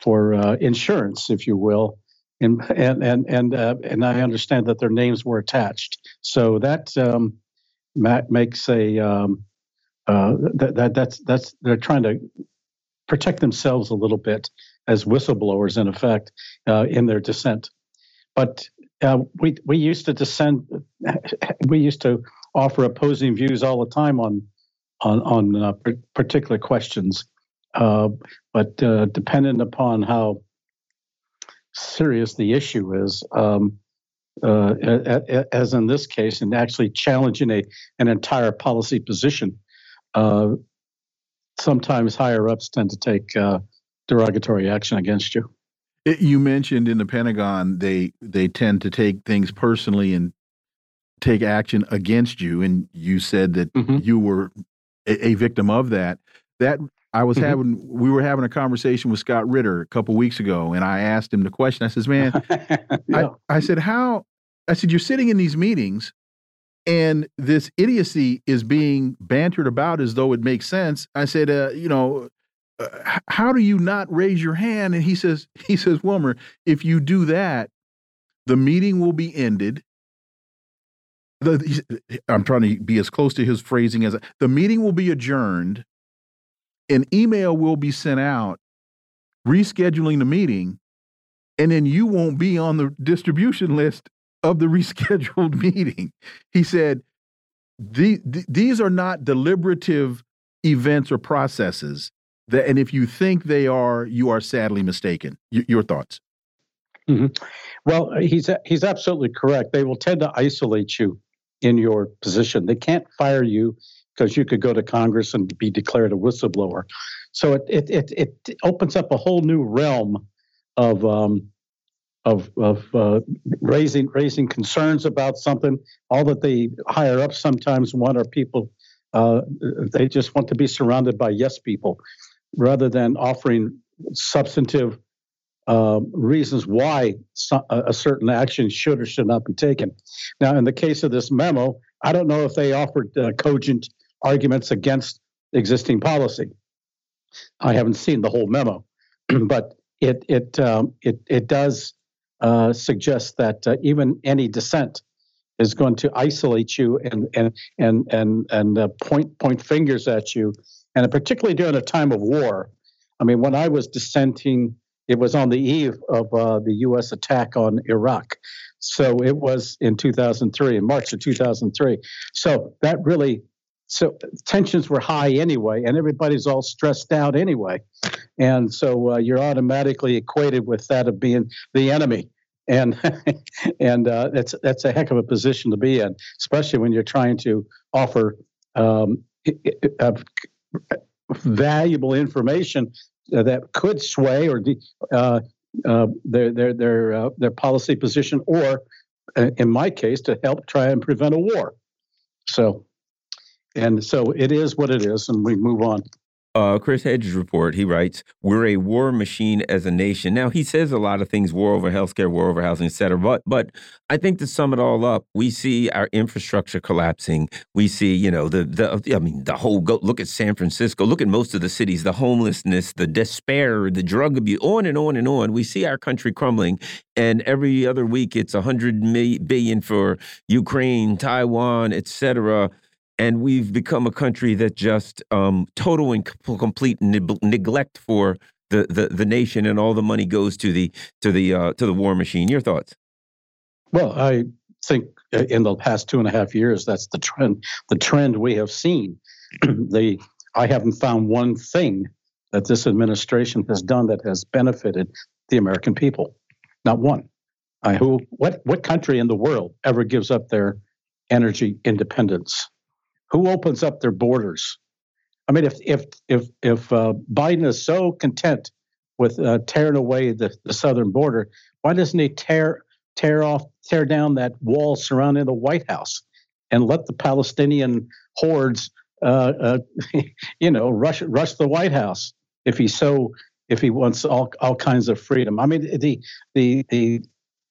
for uh, insurance, if you will, and and and and uh, and I understand that their names were attached. So that um, makes a um, uh, that, that that's that's they're trying to protect themselves a little bit as whistleblowers, in effect, uh, in their dissent. But uh, we we used to dissent. [laughs] We used to offer opposing views all the time on on on uh, particular questions. Uh, but uh, dependent upon how serious the issue is, um, uh, as in this case, and actually challenging a an entire policy position, sometimes higher ups tend to take derogatory action against you. It, you mentioned in the Pentagon they they tend to take things personally and take action against you, and you said that mm -hmm. you were a, a victim of that. That I was mm -hmm. having we were having a conversation with Scott Ritter a couple weeks ago, and I asked him the question. I says, "Man, [laughs] yeah. I, I said how." I said, "You're sitting in these meetings, and this idiocy is being bantered about as though it makes sense." I said, uh, "You know." Uh, how do you not raise your hand? And he says, [laughs] he says, Wilmer, if you do that, the meeting will be ended. The, I'm trying to be as close to his phrasing as the meeting will be adjourned an email will be sent out rescheduling the meeting, and then you won't be on the distribution list of the [laughs] rescheduled meeting. He said, the, the, these are not deliberative events or processes. And if you think they are, you are sadly mistaken. Y your thoughts? Mm -hmm. Well, he's he's absolutely correct. They will tend to isolate you in your position. They can't fire you because you could go to Congress and be declared a whistleblower. So it it it, it opens up a whole new realm of um, of of uh, raising raising concerns about something. All that the higher up sometimes want are people. Uh, they just want to be surrounded by yes people, rather than offering substantive uh, reasons why a certain action should or should not be taken. Now, in the case of this memo, I don't know if they offered uh, cogent arguments against existing policy. I haven't seen the whole memo, [clears throat] but it it um, it it does uh, suggest that uh, even any dissent is going to isolate you and and and and and uh, point point fingers at you, and particularly during a time of war. I mean, when I was dissenting, it was on the eve of uh, the U.S. attack on Iraq, so it was in 2003, in March of 2003. So that really so tensions were high anyway, and everybody's all stressed out anyway, and so uh, you're automatically equated with that of being the enemy. and [laughs] and uh, that's that's a heck of a position to be in, especially when you're trying to offer um, uh, valuable information that could sway or uh, uh, their their their uh, their policy position, or uh, in my case, to help try and prevent a war. So, and so it is what it is, and we move on uh, Chris Hedges report, he writes, "We're a war machine as a nation." Now he says a lot of things: war over healthcare, war over housing, etc. But, but I think to sum it all up, we see our infrastructure collapsing. We see, you know, the the I mean, the whole go look at San Francisco, look at most of the cities, the homelessness, the despair, the drug abuse, on and on and on. We see our country crumbling, and every other week it's a hundred billion for Ukraine, Taiwan, etc and we've become a country that just um, total and complete neglect for the, the the nation, and all the money goes to the to the uh, to the war machine. Your thoughts? Well, I think uh, in the past two and a half years, that's the trend. The trend we have seen. [clears throat] the I haven't found one thing that this administration has done that has benefited the American people. Not one. I, who what what country in the world ever gives up their energy independence? Who opens up their borders? I mean, if if if if uh, Biden is so content with uh, tearing away the, the southern border, why doesn't he tear tear off tear down that wall surrounding the White House and let the Palestinian hordes, uh, uh [laughs] you know, rush rush the White House if he's so if he wants all all kinds of freedom? I mean, the the the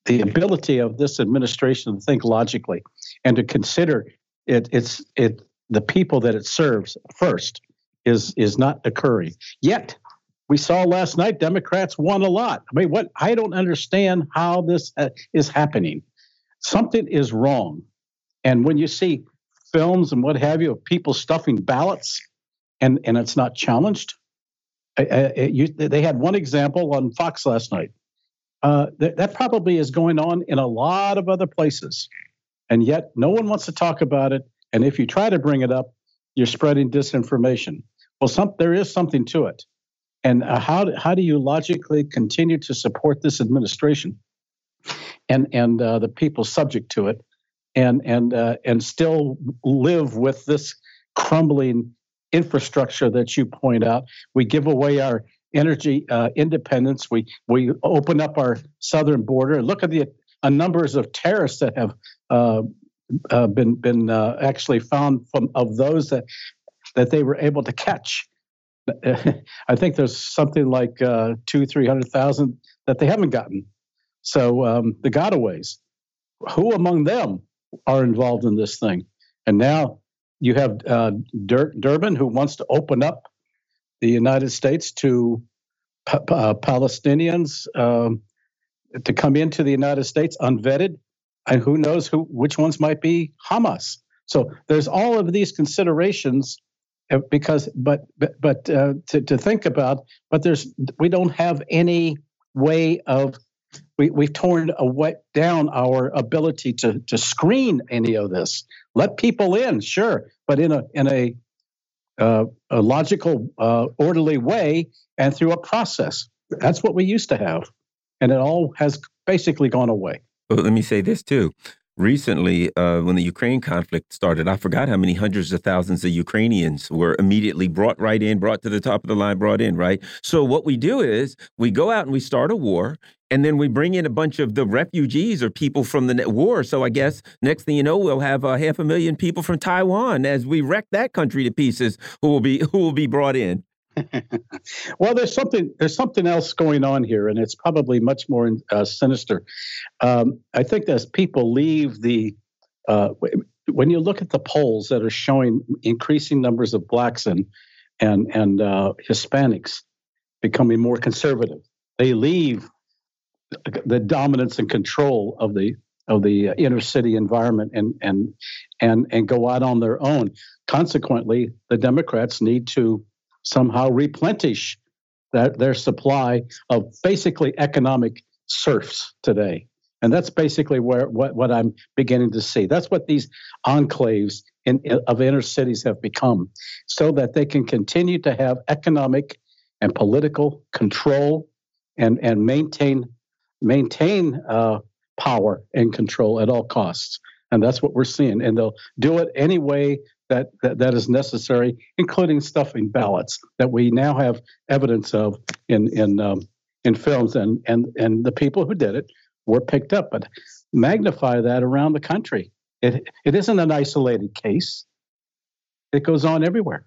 the ability of this administration to think logically and to consider it, it's it the people that it serves first is is not occurring. Yet we saw last night Democrats won a lot. I mean, what I don't understand how this uh, is happening. Something is wrong, and when you see films and what have you of people stuffing ballots, and and it's not challenged. I, I, you, they had one example on Fox last night. Uh, th- that probably is going on in a lot of other places, and yet no one wants to talk about it and if you try to bring it up, you're spreading disinformation. Well, some, there is something to it. And uh, how, do, how do you logically continue to support this administration and, and uh, the people subject to it and, and, uh, and still live with this crumbling infrastructure that you point out? We give away our energy uh, independence. We, we open up our southern border. Look at the numbers of terrorists that have uh, uh, been been uh, actually found from of those that that they were able to catch. [laughs] I think there's something like uh, two, three hundred thousand that they haven't gotten. So um, the gotaways, who among them are involved in this thing? And now you have uh, Dur- Durbin, who wants to open up the United States to pa- uh, Palestinians um, to come into the United States unvetted and who knows who which ones might be Hamas. So there's all of these considerations uh, because but but, but uh, to, to think about but there's we don't have any way of we, we've torn away down our ability to to screen any of this. Let people in sure but in a in a uh, a logical uh, orderly way and through a process. That's what we used to have and it all has basically gone away let me say this too. Recently, uh, when the Ukraine conflict started, I forgot how many hundreds of thousands of Ukrainians were immediately brought right in, brought to the top of the line, brought in, right? So, what we do is we go out and we start a war, and then we bring in a bunch of the refugees or people from the war. So, I guess next thing you know, we'll have uh, half a million people from Taiwan as we wreck that country to pieces who will be [laughs] who will be brought in. [laughs] well, there's something there's something else going on here, and it's probably much more uh, sinister. Um, I think as people leave the uh, when you look at the polls that are showing increasing numbers of blacks and and and uh, Hispanics becoming more conservative, they leave the dominance and control of the of the inner city environment and and and and go out on their own. Consequently, the Democrats need to somehow replenish that, their supply of basically economic serfs today. And that's basically where what, what I'm beginning to see. That's what these enclaves in, in, of inner cities have become, so that they can continue to have economic and political control and, and maintain maintain uh, power and control at all costs. And that's what we're seeing. And they'll do it any way that, that, that is necessary, including stuffing ballots that we now have evidence of in, in, um, in films. And, and, and the people who did it were picked up. But magnify that around the country. It, it isn't an isolated case, it goes on everywhere.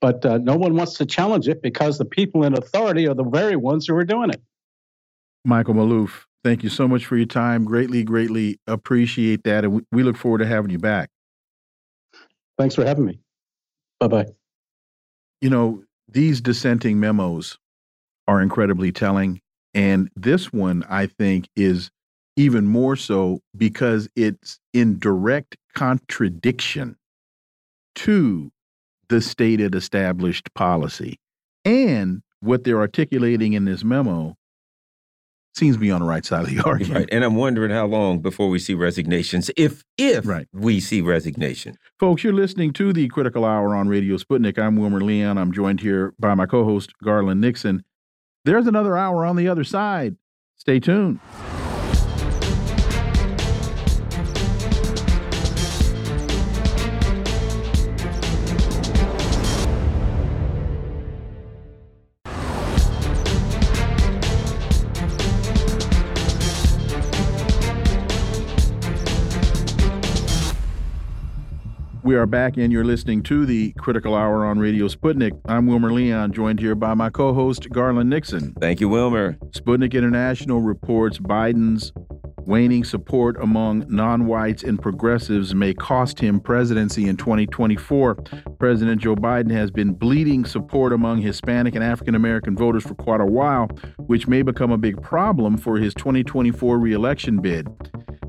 But uh, no one wants to challenge it because the people in authority are the very ones who are doing it. Michael Maloof, thank you so much for your time. Greatly, greatly appreciate that. And we look forward to having you back. Thanks for having me. Bye bye. You know, these dissenting memos are incredibly telling. And this one, I think, is even more so because it's in direct contradiction to the stated established policy. And what they're articulating in this memo seems to be on the right side of the argument. Right. And I'm wondering how long before we see resignations, if if right. we see resignation. Folks, you're listening to the Critical Hour on Radio Sputnik. I'm Wilmer Leon. I'm joined here by my co-host Garland Nixon. There's another hour on the other side. Stay tuned. We are back, and you're listening to the Critical Hour on Radio Sputnik. I'm Wilmer Leon, joined here by my co host, Garland Nixon. Thank you, Wilmer. Sputnik International reports Biden's waning support among non whites and progressives may cost him presidency in 2024. President Joe Biden has been bleeding support among Hispanic and African American voters for quite a while, which may become a big problem for his 2024 reelection bid.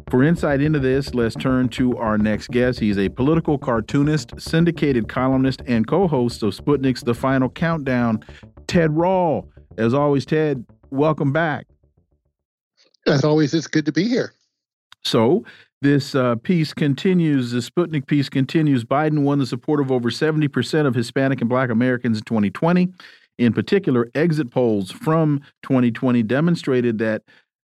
For insight into this, let's turn to our next guest. He's a political cartoonist, syndicated columnist, and co host of Sputnik's The Final Countdown, Ted Rall. As always, Ted, welcome back. As always, it's good to be here. So, this uh, piece continues, the Sputnik piece continues. Biden won the support of over 70% of Hispanic and Black Americans in 2020. In particular, exit polls from 2020 demonstrated that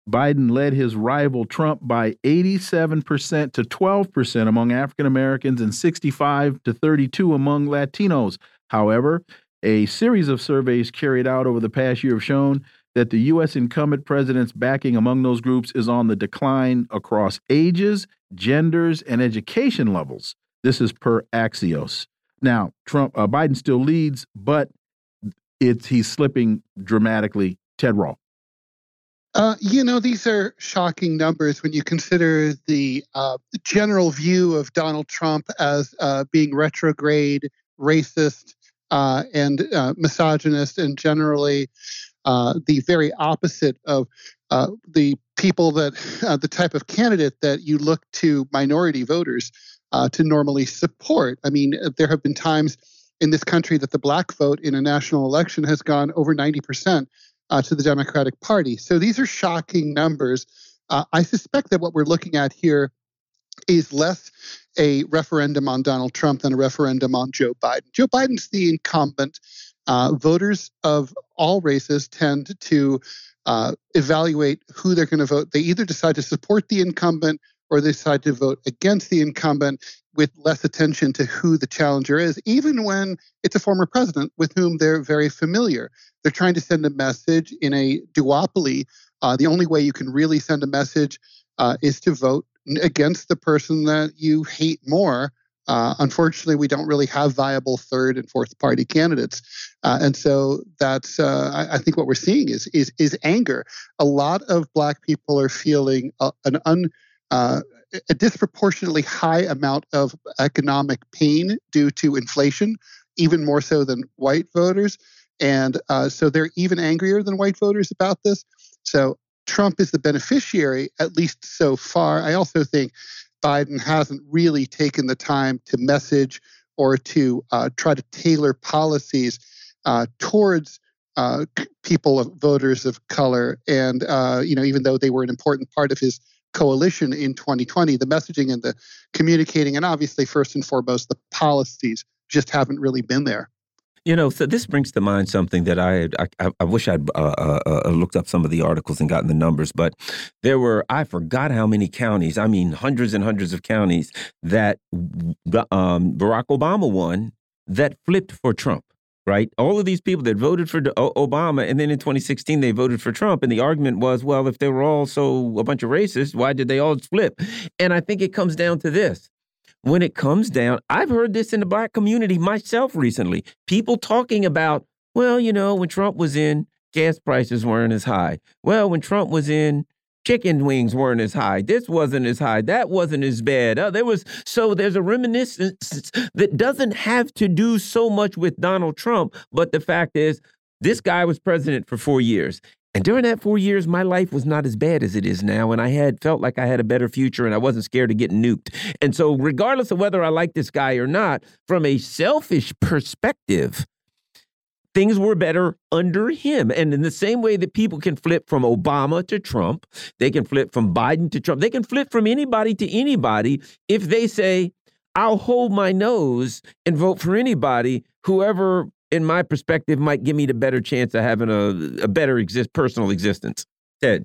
Biden led his rival Trump by 87% to 12% among African Americans and 65 to 32 among Latinos. However, a series of surveys carried out over the past year have shown that the U.S. incumbent president's backing among those groups is on the decline across ages, genders, and education levels. This is per Axios. Now, Trump, uh, Biden still leads, but it's he's slipping dramatically. Ted Rall. Uh, you know, these are shocking numbers when you consider the uh, general view of Donald Trump as uh, being retrograde, racist, uh, and uh, misogynist, and generally the very opposite of the people that the type of candidate that you look to minority voters to normally support. I mean, there have been times in this country that the black vote in a national election has gone over 90 percent uh, to the Democratic Party. So these are shocking numbers. Uh, I suspect that what we're looking at here is less a referendum on Donald Trump than a referendum on Joe Biden. Joe Biden's the incumbent. Uh, voters of all races tend to uh, evaluate who they're going to vote. They either decide to support the incumbent or they decide to vote against the incumbent with less attention to who the challenger is, even when it's a former president with whom they're very familiar. They're trying to send a message in a duopoly. Uh, the only way you can really send a message uh, is to vote against the person that you hate more. Uh, unfortunately, we don't really have viable third and fourth party candidates, uh, and so that's uh, I, I, think what we're seeing is is is anger. A lot of Black people are feeling a, an un uh, a disproportionately high amount of economic pain due to inflation, even more so than white voters. And uh, so they're even angrier than white voters about this. So Trump is the beneficiary, at least so far. I also think Biden hasn't really taken the time to message or to uh, try to tailor policies uh, towards uh, people of voters of color. And uh, you know, even though they were an important part of his coalition in 2020, the messaging and the communicating, and obviously, first and foremost, the policies just haven't really been there. You know, so this brings to mind something that I I, I wish I'd uh, uh, uh, looked up some of the articles and gotten the numbers, but there were I forgot how many counties. I mean, hundreds and hundreds of counties that um, Barack Obama won that flipped for Trump. Right, all of these people that voted for Obama, and then in 2016 they voted for Trump, and the argument was, well, if they were all so a bunch of racists, why did they all flip? And I think it comes down to this: when it comes down, I've heard this in the black community myself recently. People talking about, well, you know, when Trump was in, gas prices weren't as high. Well, when Trump was in, chicken wings weren't as high. This wasn't as high. That wasn't as bad. Uh, there was so there's a reminiscence that doesn't have to do so much with Donald Trump, but the fact is this guy was president for 4 years and during that four years, my life was not as bad as it is now. And I had felt like I had a better future and I wasn't scared of getting nuked. And so, regardless of whether I like this guy or not, from a selfish perspective, things were better under him. And in the same way that people can flip from Obama to Trump, they can flip from Biden to Trump, they can flip from anybody to anybody if they say, I'll hold my nose and vote for anybody, whoever in my perspective, might give me the better chance of having a, a better exist personal existence. Ted.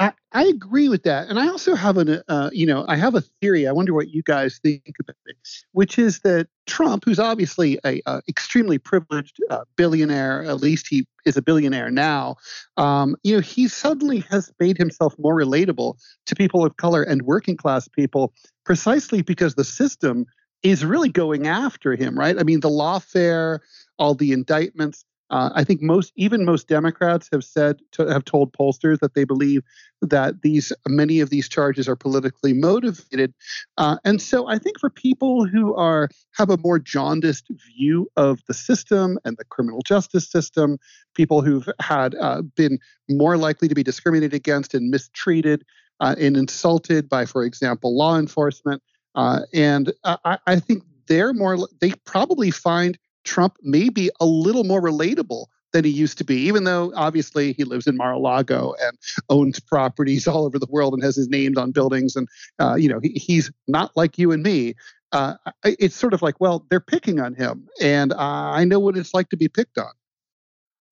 I, I agree with that, and I also have an, uh, you know, I have a theory. I wonder what you guys think about it, which is that Trump, who's obviously a, a extremely privileged uh, billionaire, at least he is a billionaire now. Um, you know, he suddenly has made himself more relatable to people of color and working class people, precisely because the system is really going after him, right? I mean, the lawfare, all the indictments. Uh, I think most, even most Democrats have said, to, have told pollsters that they believe that these, many of these charges are politically motivated, uh, and so I think for people who are have a more jaundiced view of the system and the criminal justice system, people who've had uh, been more likely to be discriminated against and mistreated uh, and insulted by, for example, law enforcement. Uh, and I, I think they're more, they probably find Trump may be a little more relatable than he used to be, even though obviously he lives in Mar-a-Lago and owns properties [laughs] all over the world and has his names on buildings. And, uh, you know, he, he's not like you and me. Uh, it's sort of like, well, they're picking on him. And uh, I know what it's like to be picked on.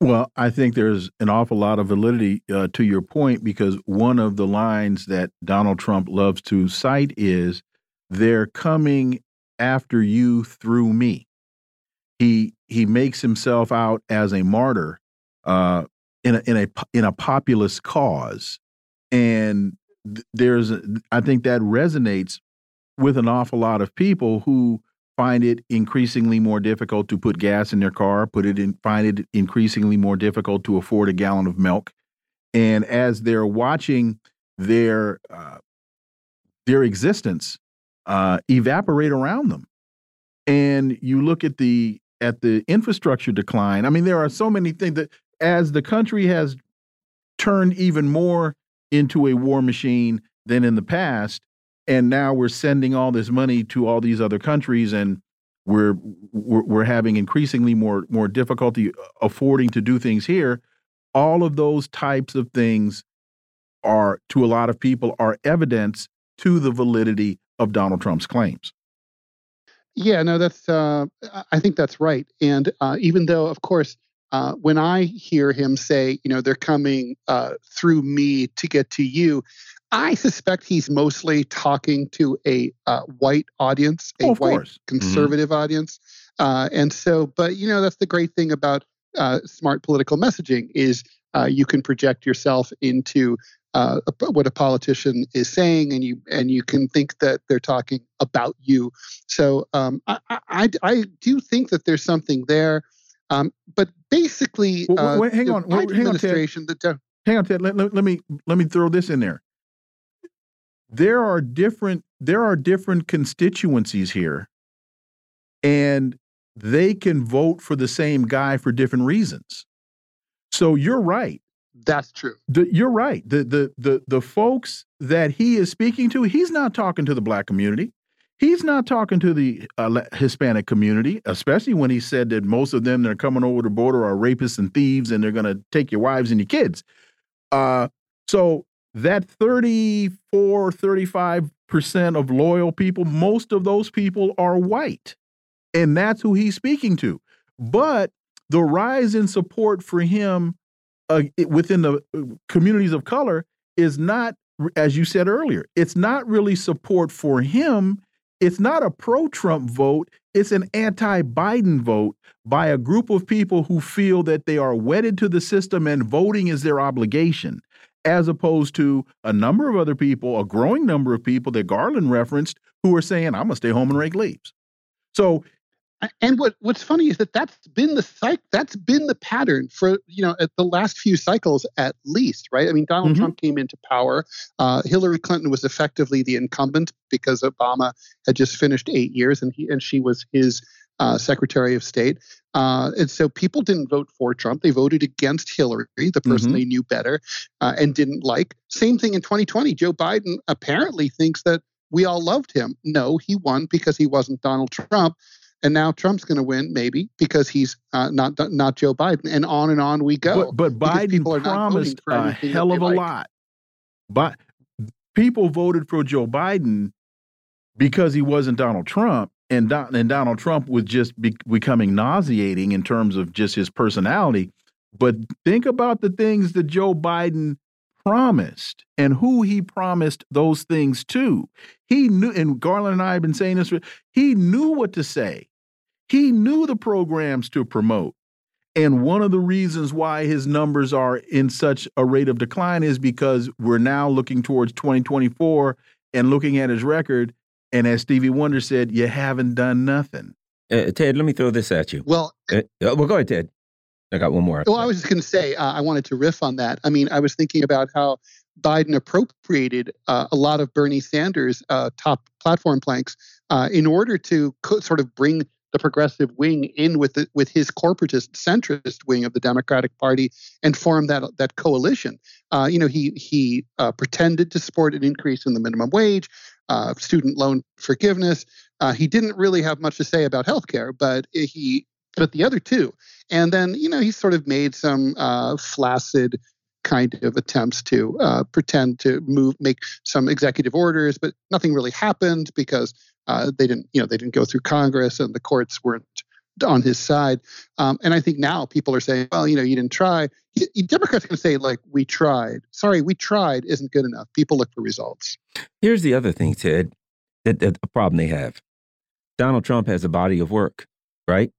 Well, I think there's an awful lot of validity uh, to your point because one of the lines that Donald Trump loves to cite is they're coming after you through me. He he makes himself out as a martyr uh, in a in a in a populist cause, and there's I think that resonates with an awful lot of people who find it increasingly more difficult to put gas in their car, put it in find it increasingly more difficult to afford a gallon of milk, and as they're watching their uh, their existence uh, evaporate around them. And you look at the at the infrastructure decline. I mean, there are so many things that as the country has turned even more into a war machine than in the past, and now we're sending all this money to all these other countries, and we're we're, we're having increasingly more more difficulty uh, affording to do things here. All of those types of things are, to a lot of people, are evidence to the validity of Donald Trump's claims. Yeah, no, that's. Uh, I think that's right. And uh, even though, of course, uh, when I hear him say, you know, they're coming uh, through me to get to you, I suspect he's mostly talking to a uh, white audience, a oh, white course. Mm-hmm. conservative mm -hmm. audience. Uh, and so, but you know, that's the great thing about smart political messaging is you can project yourself into uh, what a politician is saying, and you and you can think that they're talking about you. So um, I, I, I do think that there's something there, um, but basically, well, wait, hang on, wait, hang on, Ted. The, hang on, Ted. Let, let, let me let me throw this in there. There are different there are different constituencies here, and they can vote for the same guy for different reasons. So you're right that's true. The, you're right. The, the the the folks that he is speaking to, he's not talking to the black community. He's not talking to the uh, Hispanic community, especially when he said that most of them that are coming over the border are rapists and thieves, and they're going to take your wives and your kids. Uh, so that 34, 35 percent of loyal people, most of those people are white, and that's who he's speaking to. But the rise in support for him uh, within the uh, communities of color is not, as you said earlier, it's not really support for him. It's not a pro Trump vote. It's an anti Biden vote by a group of people who feel that they are wedded to the system and voting is their obligation, as opposed to a number of other people, a growing number of people that Garland referenced, who are saying, I'm going to stay home and rake leaves. So and what what's funny is that that's been the cycle that's been the pattern for you know at the last few cycles at least right? I mean donald mm -hmm. trump came into power. Uh, hillary clinton was effectively the incumbent because obama had just finished eight years and he and she was his uh, secretary of state. Uh, and so people didn't vote for trump. They voted against hillary the person mm -hmm. they knew better uh, and didn't like. Same thing in 2020 joe biden apparently thinks that we all loved him. No he won because he wasn't donald trump and now Trump's going to win, maybe because he's uh, not not Joe Biden, and on and on we go. But, but Biden people are promised a hell of a like. lot. But people voted for Joe Biden because he wasn't Donald Trump, and Don, and Donald Trump was just be, becoming nauseating in terms of just his personality. But think about the things that Joe Biden promised and who he promised those things to. He knew, and Garland and I have been saying this, he knew what to say. He knew the programs to promote. And one of the reasons why his numbers are in such a rate of decline is because we're now looking towards 2024 and looking at his record. And as Stevie Wonder said, you haven't done nothing. Uh, Ted, let me throw this at you. Well, uh, uh well, go ahead, Ted. I got one more. Well, I was just going to say, uh, I wanted to riff on that. I mean, I was thinking about how Biden appropriated uh, a lot of Bernie Sanders' uh, top platform planks uh, in order to co- sort of bring the progressive wing in with the, with his corporatist centrist wing of the Democratic Party and form that that coalition. Uh, you know, he he uh, pretended to support an increase in the minimum wage, uh, student loan forgiveness. Uh, he didn't really have much to say about health care, but he but the other two, and then you know he sort of made some uh, flaccid kind of attempts to uh, pretend to move, make some executive orders, but nothing really happened because uh, they didn't, you know, they didn't go through Congress and the courts weren't on his side. Um, and I think now people are saying, well, you know, you didn't try. Democrats can say like, we tried. Sorry, we tried isn't good enough. People look for results. Here's the other thing, Ted, that, that the problem they have. Donald Trump has a body of work, right?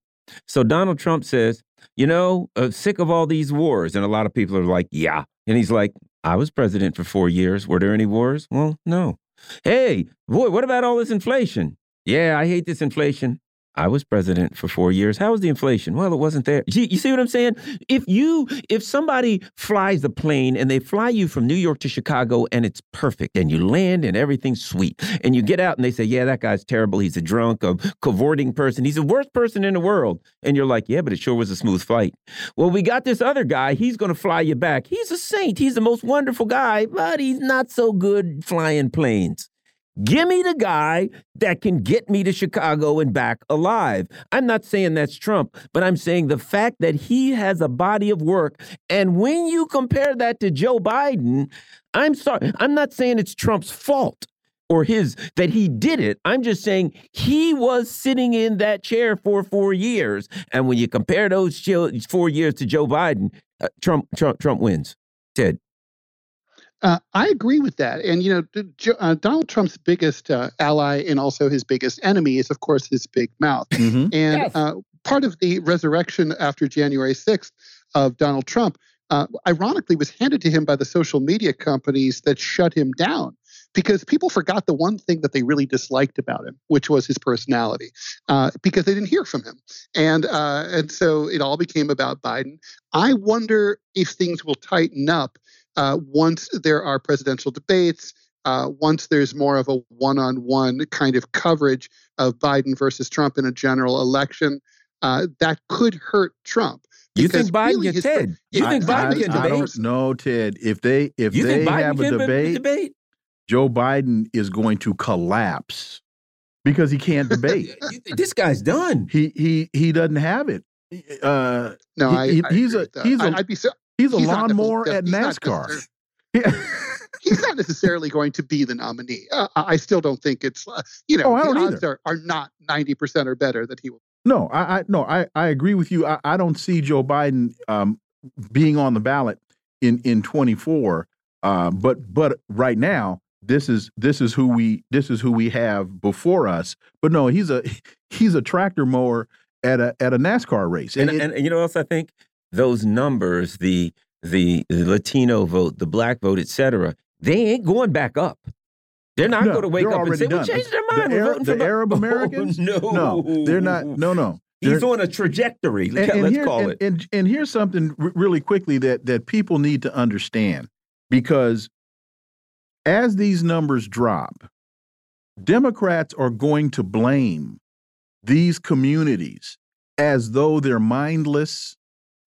So Donald Trump says, you know, uh, sick of all these wars. And a lot of people are like, yeah. And he's like, I was president for four years. Were there any wars? Well, no. Hey, boy, what about all this inflation? Yeah, I hate this inflation. I was president for four years. How was the inflation? Well, it wasn't there. You, see what I'm saying? If you, if somebody flies a plane and they fly you from New York to Chicago and it's perfect and you land and everything's sweet and you get out and they say, yeah, that guy's terrible. He's a drunk, a cavorting person. He's the worst person in the world. And you're like, yeah, but it sure was a smooth flight. Well, we got this other guy. He's going to fly you back. He's a saint. He's the most wonderful guy, but he's not so good flying planes. Give me the guy that can get me to Chicago and back alive. I'm not saying that's Trump, but I'm saying the fact that he has a body of work. And when you compare that to Joe Biden, I'm sorry, I'm not saying it's Trump's fault or his that he did it. I'm just saying he was sitting in that chair for four years. And when you compare those four years to Joe Biden, uh, Trump, Trump, Trump wins. Ted. Uh, I agree with that. And, you know, uh, Donald Trump's biggest uh, ally and also his biggest enemy is, of course, his big mouth. Mm-hmm. And yes. Uh, part of the resurrection after January 6th of Donald Trump, uh, ironically, was handed to him by the social media companies that shut him down because people forgot the one thing that they really disliked about him, which was his personality, uh, because they didn't hear from him, and uh, and so it all became about Biden. I wonder if things will tighten up uh, once there are presidential debates, uh, once there's more of a one on one kind of coverage of Biden versus Trump in a general election, uh, that could hurt Trump. You think Biden really can Ted? You think Biden can debate? I don't know, Ted. If they if you they have a debate, debate, Joe Biden is going to collapse because he can't debate. [laughs] this guy's done. He he he doesn't have it. Uh, no, he, I, I he's a [laughs] he's a. I'd be so, He's a he's lawnmower at NASCAR. [laughs] he's not necessarily going to be the nominee. Uh, I still don't think it's, uh, you know, oh, the odds are, are not 90% or better that he will. No, I, I no, I, I agree with you. I, I don't see Joe Biden um, being on the ballot in in 24. Uh, but but right now, this is this is who we this is who we have before us. But no, he's a [laughs] he's a tractor mower at a at a NASCAR race. And, and, it, and you know what else I think? Those numbers, the the, the Latino vote, the black vote, etc. They ain't going back up. They're not no, going to wake up and say, done. "We changed their mind." The, Arab, the [laughs] Arab oh, Americans? Oh, no, no, they're not. No, no. He's on a trajectory. And, Let's here, call and, it. And, and here's something really quickly that that people need to understand, because as these numbers drop, Democrats are going to blame these communities as though they're mindless,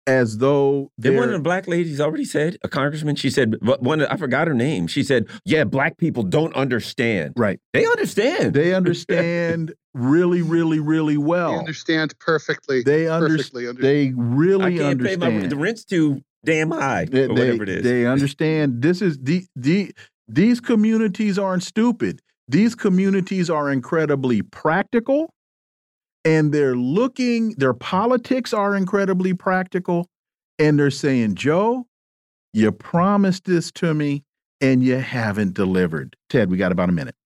as though they're. one of the black ladies already said, a congressman, she said, one, I forgot her name. She said, yeah, black people don't understand. Right. They understand. They understand really, really, really well. They understand perfectly. They under perfectly understand. They really understand. I can't understand. Pay my, the rent's too damn high, they, or whatever it is. They understand this is the, the, these communities aren't stupid. These communities are incredibly practical and they're looking, their politics are incredibly practical, and they're saying, Joe, you promised this to me and you haven't delivered. Ted, we got about a minute.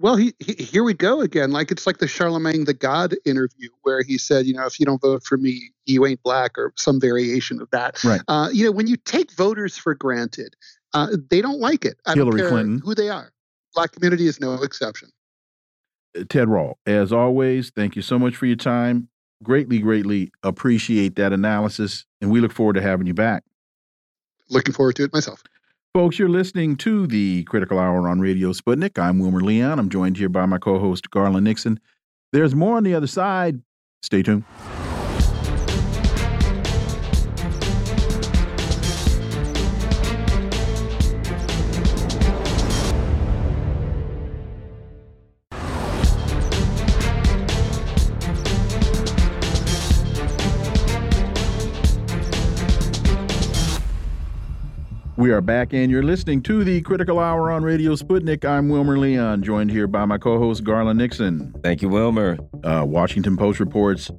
Well, he, he, here we go again. Like it's like the Charlemagne the God interview where he said, you know, if you don't vote for me, you ain't black, or some variation of that. Right. Uh, you know, when you take voters for granted, uh, they don't like it. I Hillary Clinton. who they are. Black community is no exception. Ted Rall, as always, thank you so much for your time. Greatly, greatly appreciate that analysis, and we look forward to having you back. Looking forward to it myself. Folks, you're listening to the Critical Hour on Radio Sputnik. I'm Wilmer Leon. I'm joined here by my co host, Garland Nixon. There's more on the other side. Stay tuned. We are back, and you're listening to the Critical Hour on Radio Sputnik. I'm Wilmer Leon, joined here by my co host, Garland Nixon. Thank you, Wilmer. Uh, Washington Post reports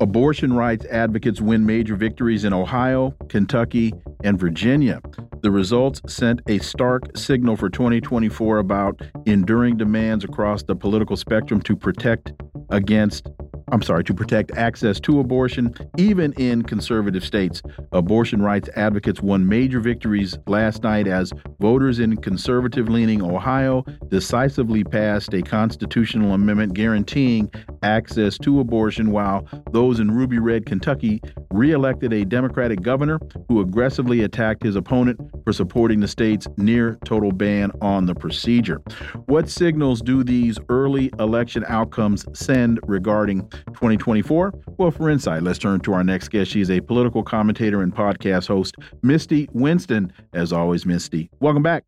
abortion rights advocates win major victories in Ohio, Kentucky, and Virginia. The results sent a stark signal for 2024 about enduring demands across the political spectrum to protect against I'm sorry, to protect access to abortion, even in conservative states. Abortion rights advocates won major victories last night as voters in conservative leaning Ohio decisively passed a constitutional amendment guaranteeing access to abortion, while those in ruby red Kentucky reelected a Democratic governor who aggressively attacked his opponent for supporting the state's near total ban on the procedure. What signals do these early election outcomes send regarding 2024? Well, for insight, let's turn to our next guest. She's a political commentator and podcast host, Misty Winston. As always, Misty, welcome back.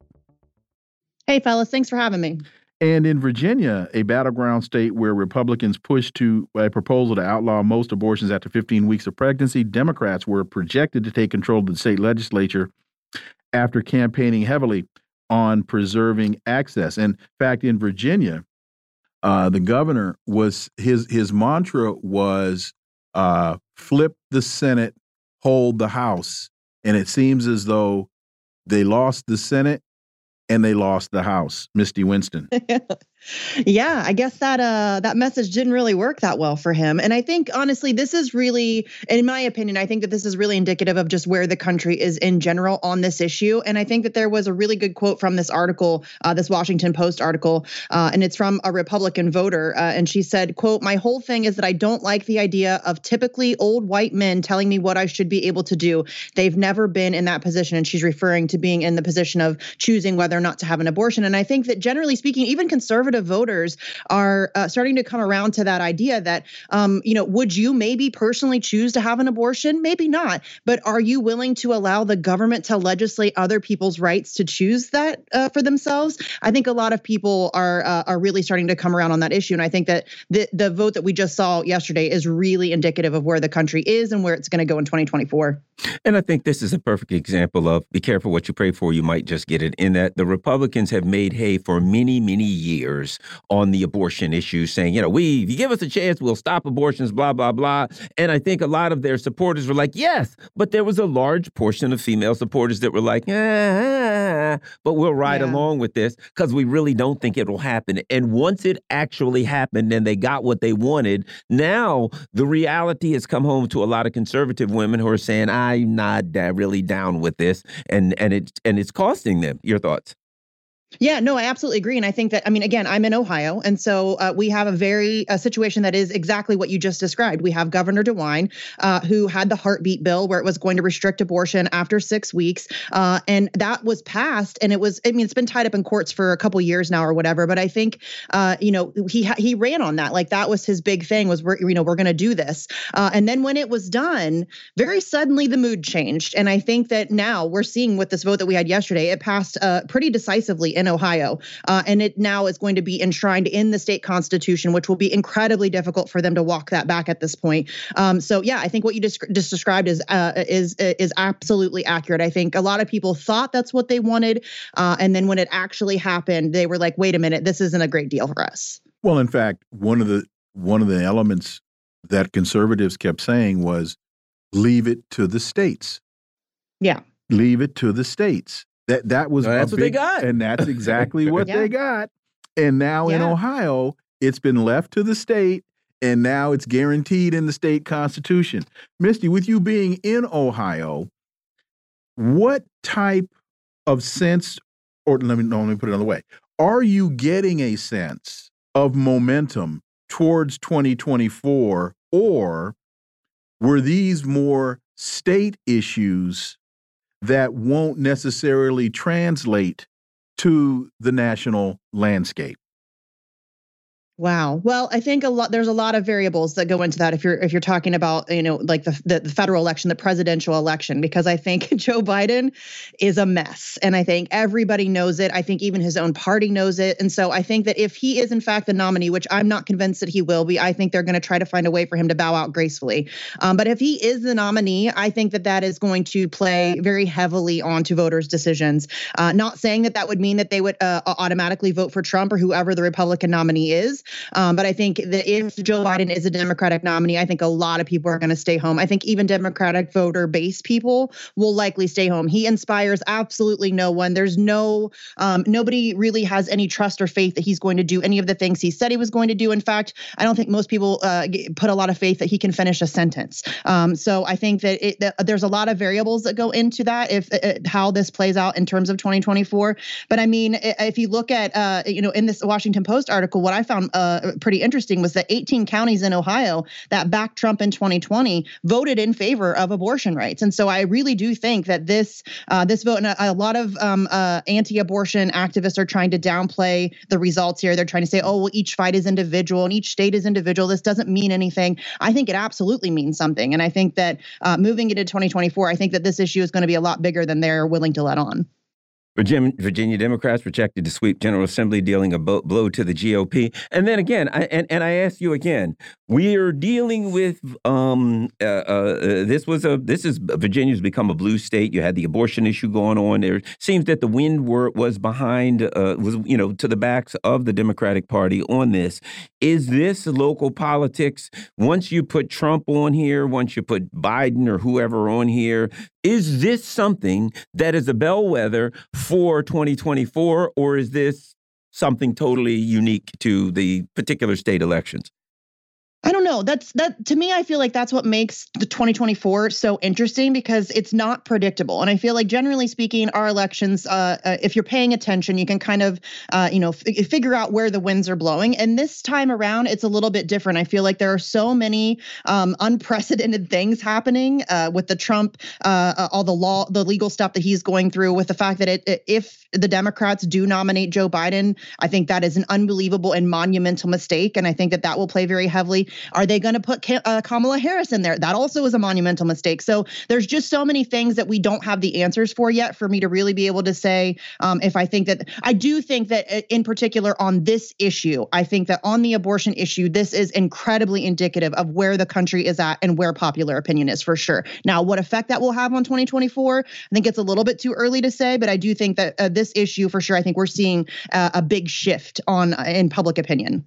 Hey, fellas, thanks for having me. And in Virginia, a battleground state where Republicans pushed to a proposal to outlaw most abortions after 15 weeks of pregnancy, Democrats were projected to take control of the state legislature after campaigning heavily on preserving access. In fact, in Virginia, uh, the governor was his his mantra was uh, flip the Senate, hold the House, and it seems as though they lost the Senate and they lost the House. Misty Winston. [laughs] yeah, I guess that uh that message didn't really work that well for him. And I think honestly, this is really, in my opinion, I think that this is really indicative of just where the country is in general on this issue. And I think that there was a really good quote from this article, uh, this Washington Post article, uh, and it's from a Republican voter, uh, and she said, "quote My whole thing is that I don't like the idea of typically old white men telling me what I should be able to do. They've never been in that position." And she's referring to being in the position of choosing whether or not to have an abortion. And I think that generally speaking, even conservative voters are uh, starting to come around to that idea that, um, you know, would you maybe personally choose to have an abortion? Maybe not. But are you willing to allow the government to legislate other people's rights to choose that uh, for themselves? I think a lot of people are uh, are really starting to come around on that issue. And I think that the the vote that we just saw yesterday is really indicative of where the country is and where it's going to go in 2024. And I think this is a perfect example of be careful what you pray for, you might just get it. In that the Republicans have made hay for many, many years on the abortion issue, saying, you know, we, if you give us a chance, we'll stop abortions, blah, blah, blah. And I think a lot of their supporters were like, yes, but there was a large portion of female supporters that were like, ah, but we'll ride yeah. along with this because we really don't think it will happen. And once it actually happened and they got what they wanted, now the reality has come home to a lot of conservative women who are saying, I'm not really down with this. And, and, it, and it's costing them. Your thoughts? Yeah, no, I absolutely agree. And I think that, I mean, again, I'm in Ohio. And so uh, we have a very a situation that is exactly what you just described. We have Governor DeWine, uh, who had the heartbeat bill where it was going to restrict abortion after six weeks. Uh, and that was passed. And it was, I mean, it's been tied up in courts for a couple years now or whatever. But I think, uh, you know, he he ran on that. Like that was his big thing was, we're, you know, we're going to do this. Uh, and then when it was done, very suddenly the mood changed. And I think that now we're seeing with this vote that we had yesterday, it passed uh, pretty decisively in Ohio. Uh, and it now is going to be enshrined in the state constitution, which will be incredibly difficult for them to walk that back at this point. Um, so yeah, I think what you just, just described is uh, is is absolutely accurate. I think a lot of people thought that's what they wanted, uh, and then when it actually happened, they were like, "Wait a minute, this isn't a great deal for us." Well, in fact, one of the one of the elements that conservatives kept saying was, "Leave it to the states." Yeah. Leave it to the states. That that was well, that's big, what they got, and that's [laughs] exactly what yeah. they got. And now yeah. in Ohio, it's been left to the state, and now it's guaranteed in the state constitution. Misty, with you being in Ohio, what type of sense, or let me no, let me put it another way, are you getting a sense of momentum towards 2024, or were these more state issues that won't necessarily translate to the national landscape. Wow. Well, I think a lot there's a lot of variables that go into that if you're if you're talking about, you know, like the, the, the federal election, the presidential election because I think [laughs] Joe Biden is a mess and I think everybody knows it. I think even his own party knows it. And so I think that if he is in fact the nominee, which I'm not convinced that he will be, I think they're going to try to find a way for him to bow out gracefully. Um, but if he is the nominee, I think that that is going to play very heavily onto voters' decisions. Uh, not saying that that would mean that they would uh, automatically vote for Trump or whoever the Republican nominee is. Um, but I think that if Joe Biden is a Democratic nominee, I think a lot of people are going to stay home. I think even Democratic voter base people will likely stay home. He inspires absolutely no one. There's no um, nobody really has any trust or faith that he's going to do any of the things he said he was going to do. In fact, I don't think most people uh, put a lot of faith that he can finish a sentence. Um, so I think that, it, that, there's a lot of variables that go into that if uh, how this plays out in terms of 2024. But I mean, if you look at uh, you know in this Washington Post article, what I found uh, pretty interesting was that 18 counties in Ohio that backed Trump in 2020 voted in favor of abortion rights. And so I really do think that this uh, this vote and a, a lot of um, uh, anti-abortion activists are trying to downplay the results here. They're trying to say, oh, well, each fight is individual and each state is individual. This doesn't mean anything. I think it absolutely means something. And I think that uh, moving into 2024, I think that this issue is going to be a lot bigger than they're willing to let on. Virginia, Virginia Democrats projected to sweep General Assembly, dealing a blow to the GOP. And then again, I, and, and I ask you again, we are dealing with um, uh, uh, this was a this is Virginia's become a blue state. You had the abortion issue going on. There seems that the wind were, was behind uh, was you know to the backs of the Democratic Party on this. Is this local politics? Once you put Trump on here, once you put Biden or whoever on here, is this something that is a bellwether for 2024, or is this something totally unique to the particular state elections? I don't know. That's that to me. I feel like that's what makes the 2024 so interesting because it's not predictable. And I feel like generally speaking, our elections, uh, uh, if you're paying attention, you can kind of, uh, you know, figure out where the winds are blowing. And this time around, it's a little bit different. I feel like there are so many um, unprecedented things happening uh, with the Trump, uh, uh, all the law, the legal stuff that he's going through. With the fact that it, if the Democrats do nominate Joe Biden, I think that is an unbelievable and monumental mistake. And I think that that will play very heavily Are they going to put uh, Kamala Harris in there? That also is a monumental mistake. So there's just so many things that we don't have the answers for yet for me to really be able to say um, if I think that I do think that uh, in particular on this issue, I think that on the abortion issue, this is incredibly indicative of where the country is at and where popular opinion is for sure. Now, what effect that will have on 2024, I think it's a little bit too early to say, but I do think that uh, this issue for sure, I think we're seeing uh, a big shift on uh, in public opinion.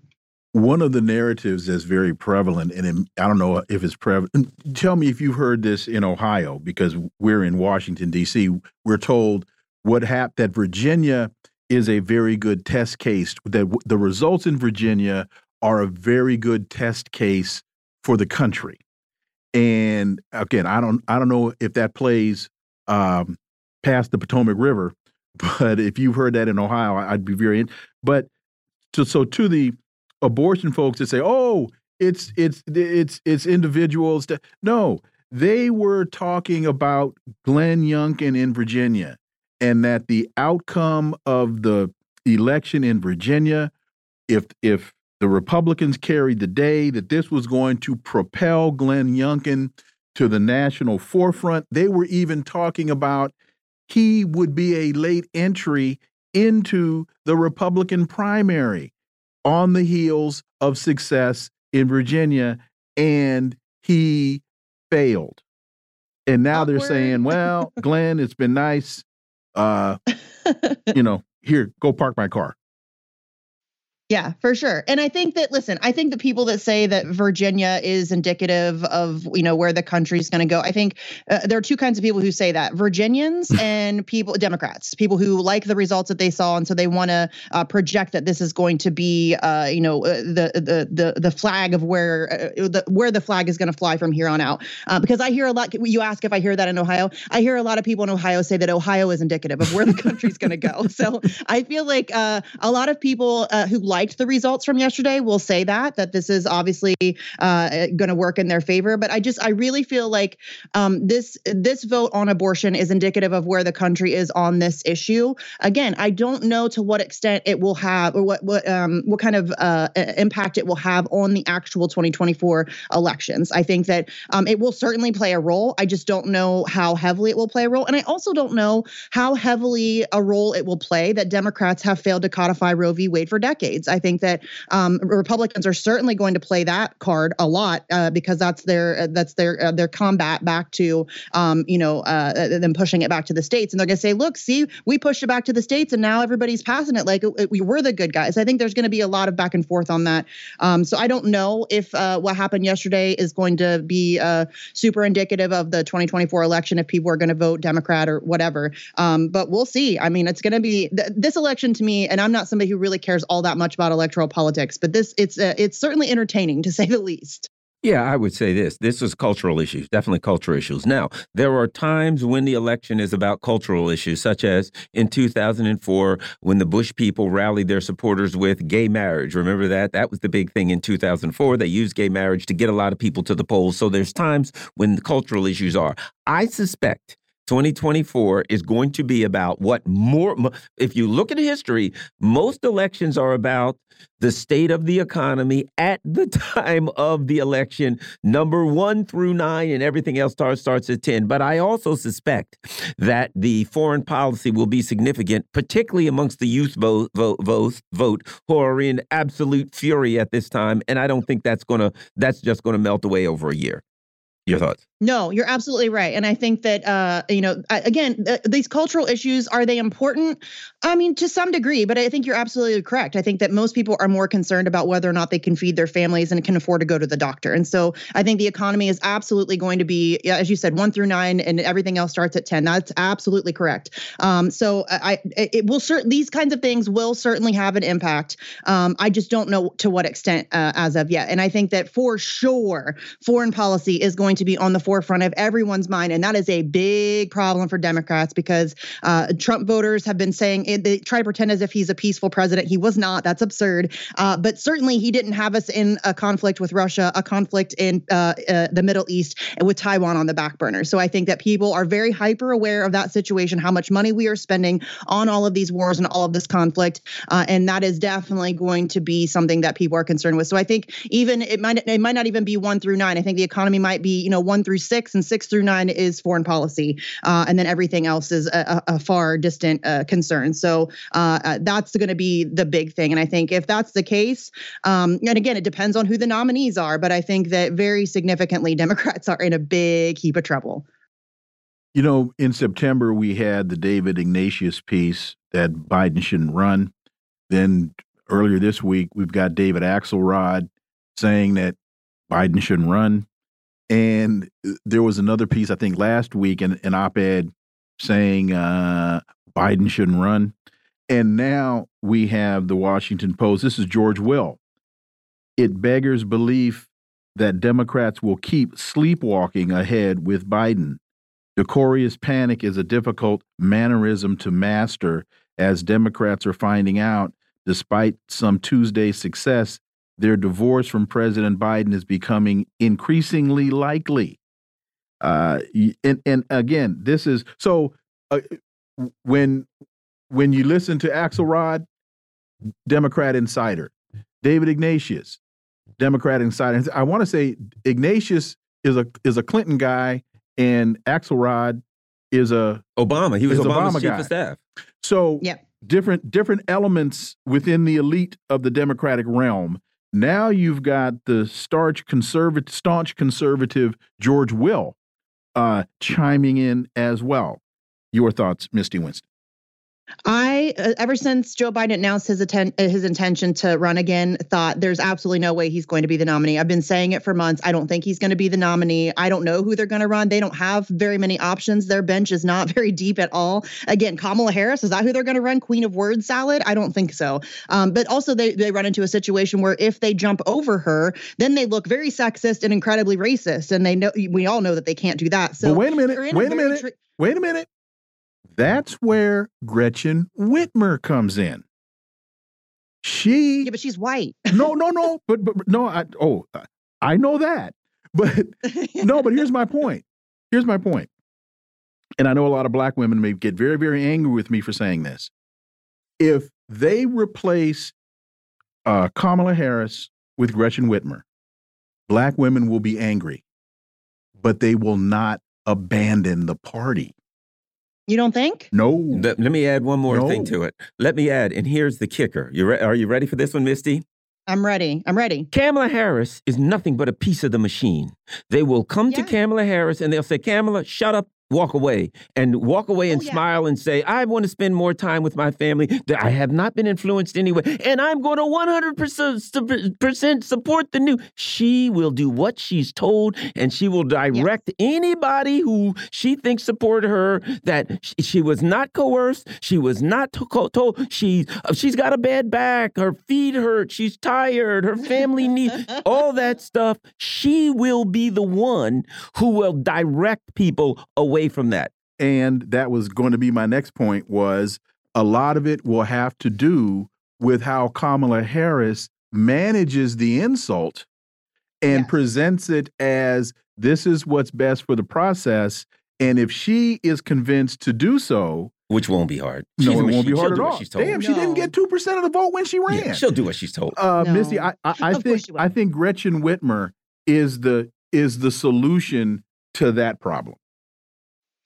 One of the narratives that's very prevalent, and I don't know if it's prevalent. Tell me if you've heard this in Ohio, because we're in Washington D.C. We're told what happened that Virginia is a very good test case. That the results in Virginia are a very good test case for the country. And again, I don't I don't know if that plays um, past the Potomac River, [laughs] but if you've heard that in Ohio, I'd be very. But to, so to the abortion folks that say, "Oh, it's it's it's it's individuals," no, they were talking about Glenn Youngkin in Virginia, and that the outcome of the election in Virginia, if if the Republicans carried the day, that this was going to propel Glenn Youngkin to the national forefront. They were even talking about he would be a late entry into the Republican primary on the heels of success in Virginia, and he failed. And now Awkward. they're saying, well, Glenn, it's been nice. Uh, [laughs] you know, here, go park my car. Yeah, for sure. And I think that listen, I think the people that say that Virginia is indicative of, you know, where the country's going to go. I think uh, there are two kinds of people who say that. Virginians [laughs] and people Democrats, people who like the results that they saw and so they want to uh, project that this is going to be uh, you know, uh, the the the the flag of where uh, the where the flag is going to fly from here on out. Uh, because I hear a lot you ask if I hear that in Ohio. I hear a lot of people in Ohio say that Ohio is indicative of where the country's going to go. [laughs] So I feel like a lot of people who liked the results from yesterday will say that that this is obviously uh, going to work in their favor. But I just I really feel like um, this this vote on abortion is indicative of where the country is on this issue. Again, I don't know to what extent it will have or what what um, what kind of uh, impact it will have on the actual 2024 elections. I think that um, it will certainly play a role. I just don't know how heavily it will play a role, and I also don't know how heavily a role it will play that Democrats have failed to codify Roe v. Wade for decades. I think that um, Republicans are certainly going to play that card a lot uh, because that's their uh, that's their uh, their combat back to um, you know uh, uh, them pushing it back to the states, and they're going to say, look, see, we pushed it back to the states, and now everybody's passing it like we were the good guys. I think there's going to be a lot of back and forth on that. Um, so I don't know if uh, what happened yesterday is going to be super indicative of the 2024 election if people are going to vote Democrat or whatever. Um, but we'll see. I mean, it's going to be th- this election to me, and I'm not somebody who really cares all that much about electoral politics, but this it's uh, it's certainly entertaining to say the least. Yeah, I would say this. This is cultural issues, definitely cultural issues. Now, there are times when the election is about cultural issues, such as in 2004 when the Bush people rallied their supporters with gay marriage. Remember that? That was the big thing in 2004. They used gay marriage to get a lot of people to the polls. So there's times when the cultural issues are. I suspect 2024 is going to be about what more if you look at history most elections are about the state of the economy at the [laughs] time of the election. Number 1 through 9 and everything else starts starts at 10 but i also suspect that the foreign policy will be significant particularly amongst the youth vote vote vote, who are in absolute fury at this time. And i don't think that's going to that's just going to melt away over a year. Your thoughts no, you're absolutely right, and I think that uh, you know, again, th- these cultural issues are they important? I mean, to some degree, but I think you're absolutely correct. I think that most people are more concerned about whether or not they can feed their families and can afford to go to the doctor. And so, I think the economy is absolutely going to be, as you said, one through nine, and everything else starts at ten. That's absolutely correct. Um, so, I it will certain these kinds of things will certainly have an impact. Um, I just don't know to what extent uh, as of yet, and I think that for sure, foreign policy is going to be on the forefront of everyone's mind. And that is a big problem for Democrats because uh, Trump voters have been saying eh, they try to pretend as if he's a peaceful president. He was not. That's absurd. Uh, but certainly he didn't have us in a conflict with Russia, a conflict in uh, uh, the Middle East, and with Taiwan on the back burner. So I think that people are very hyper aware of that situation, how much money we are spending on all of these wars and all of this conflict. Uh, and that is definitely going to be something that people are concerned with. So I think even it might it might not even be one through nine. I think the economy might be you know one through six, and six through nine is foreign policy, uh, and then everything else is a, a far distant uh, concern. So uh, uh, that's going to be the big thing. And I think if that's the case, um, and again, it depends on who the nominees are, but I think that very significantly, [laughs] Democrats are in a big heap of trouble. You know, in September, we had the David Ignatius piece that Biden shouldn't run. Then earlier this week, we've got David Axelrod saying that Biden shouldn't run. And uh, there was another piece, I think, last week, an, an op ed saying uh, Biden shouldn't run. And now we have the Washington Post. This is George Will. It beggars belief that Democrats will keep sleepwalking ahead with Biden. Decorous panic is a difficult mannerism to master, as Democrats are finding out, despite some Tuesday success, their divorce from President Biden is becoming increasingly likely. Uh, and, and again, this is so uh, when when you listen to Axelrod, Democrat insider, David Ignatius, Democrat insider. I want to say Ignatius is a is a Clinton guy and Axelrod is a Obama. He was Obama's Obama chief guy. of staff. So yeah. different different elements within the elite of the Democratic realm. Now you've got the starch staunch conservative George Will uh, chiming in as well. Your thoughts, Misty Winston? I, uh, ever since Joe Biden announced his atten- uh, his intention to run again, thought there's absolutely no way he's going to be the nominee. I've been saying it for months. I don't think he's going to be the nominee. I don't know who they're going to run. They don't have very many options. Their bench is not [laughs] very deep at all. Again, Kamala Harris is that who they're going to run? Queen of word salad? I don't think so. Um, but also, they they run into a situation where if they jump over her, then they look very sexist and incredibly racist, and they know we all know that they can't do that. So but wait a minute. Wait a, a minute. Wait a minute. That's where Gretchen Whitmer comes in. She Yeah, but she's white. [laughs] no, no, no. [laughs] But but no, I oh I know that. [laughs] But no, but here's my point. Here's my point. And I know a lot of black women may get very, very angry with me for saying this. If they replace uh, Kamala Harris with Gretchen Whitmer, black women will be angry, but they will not abandon the party. You don't think? No. Let, let me add one more no. thing to it. Let me add, and here's the kicker. You are you ready for this one, Misty? I'm ready. I'm ready. Kamala Harris is nothing but a piece of the machine. They will come yeah. to Kamala Harris and they'll say, Kamala, shut up walk away and walk away and oh, yeah. smile and say, I want to spend more time with my family. That I have not been influenced anyway. And I'm going to 100% support the new. She will do what she's told and she will direct anybody who she thinks support her that she was not coerced. She was not told she, uh, she's got a bad back. Her feet hurt. She's tired. Her family needs [laughs] all that stuff. She will be the one who will direct people away away from that. And that was going to be my next point was a lot of it will have to do with how Kamala Harris manages the insult and yes. presents it as this is what's best for the process. And if she is convinced to do so, which won't be hard. No, she's, it won't she, be hard at all. Damn, no. she didn't get two percent of the vote when she ran. Yeah, she'll do what she's told. Uh, no. Missy, I, I, I think I think Gretchen Whitmer is the is the solution to that problem.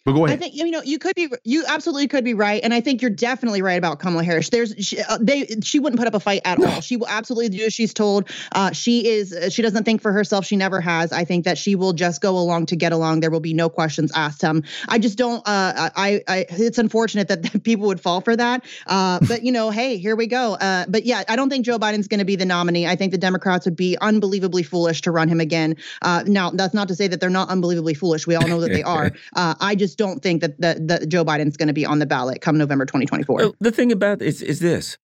But go ahead. I think you know you could be you absolutely could be right, and I think you're definitely right about Kamala Harris. There's she, uh, they she wouldn't put up a fight at all. [sighs] She will absolutely do as she's told. Uh, she is she doesn't think for herself. She never has. I think that she will just go along to get along. There will be no questions asked. Um, I just don't. Uh, I, I it's unfortunate that [laughs] people would fall for that. Uh, [laughs] but you know, hey, here we go. Uh, but yeah, I don't think Joe Biden's going to be the nominee. I think the Democrats would be unbelievably foolish to run him again. Uh, now that's not to say that they're not unbelievably foolish. We all know that they [laughs] are. Uh, I just don't think that, that, that Joe Biden's going to be on the ballot come November 2024. The thing about is is this.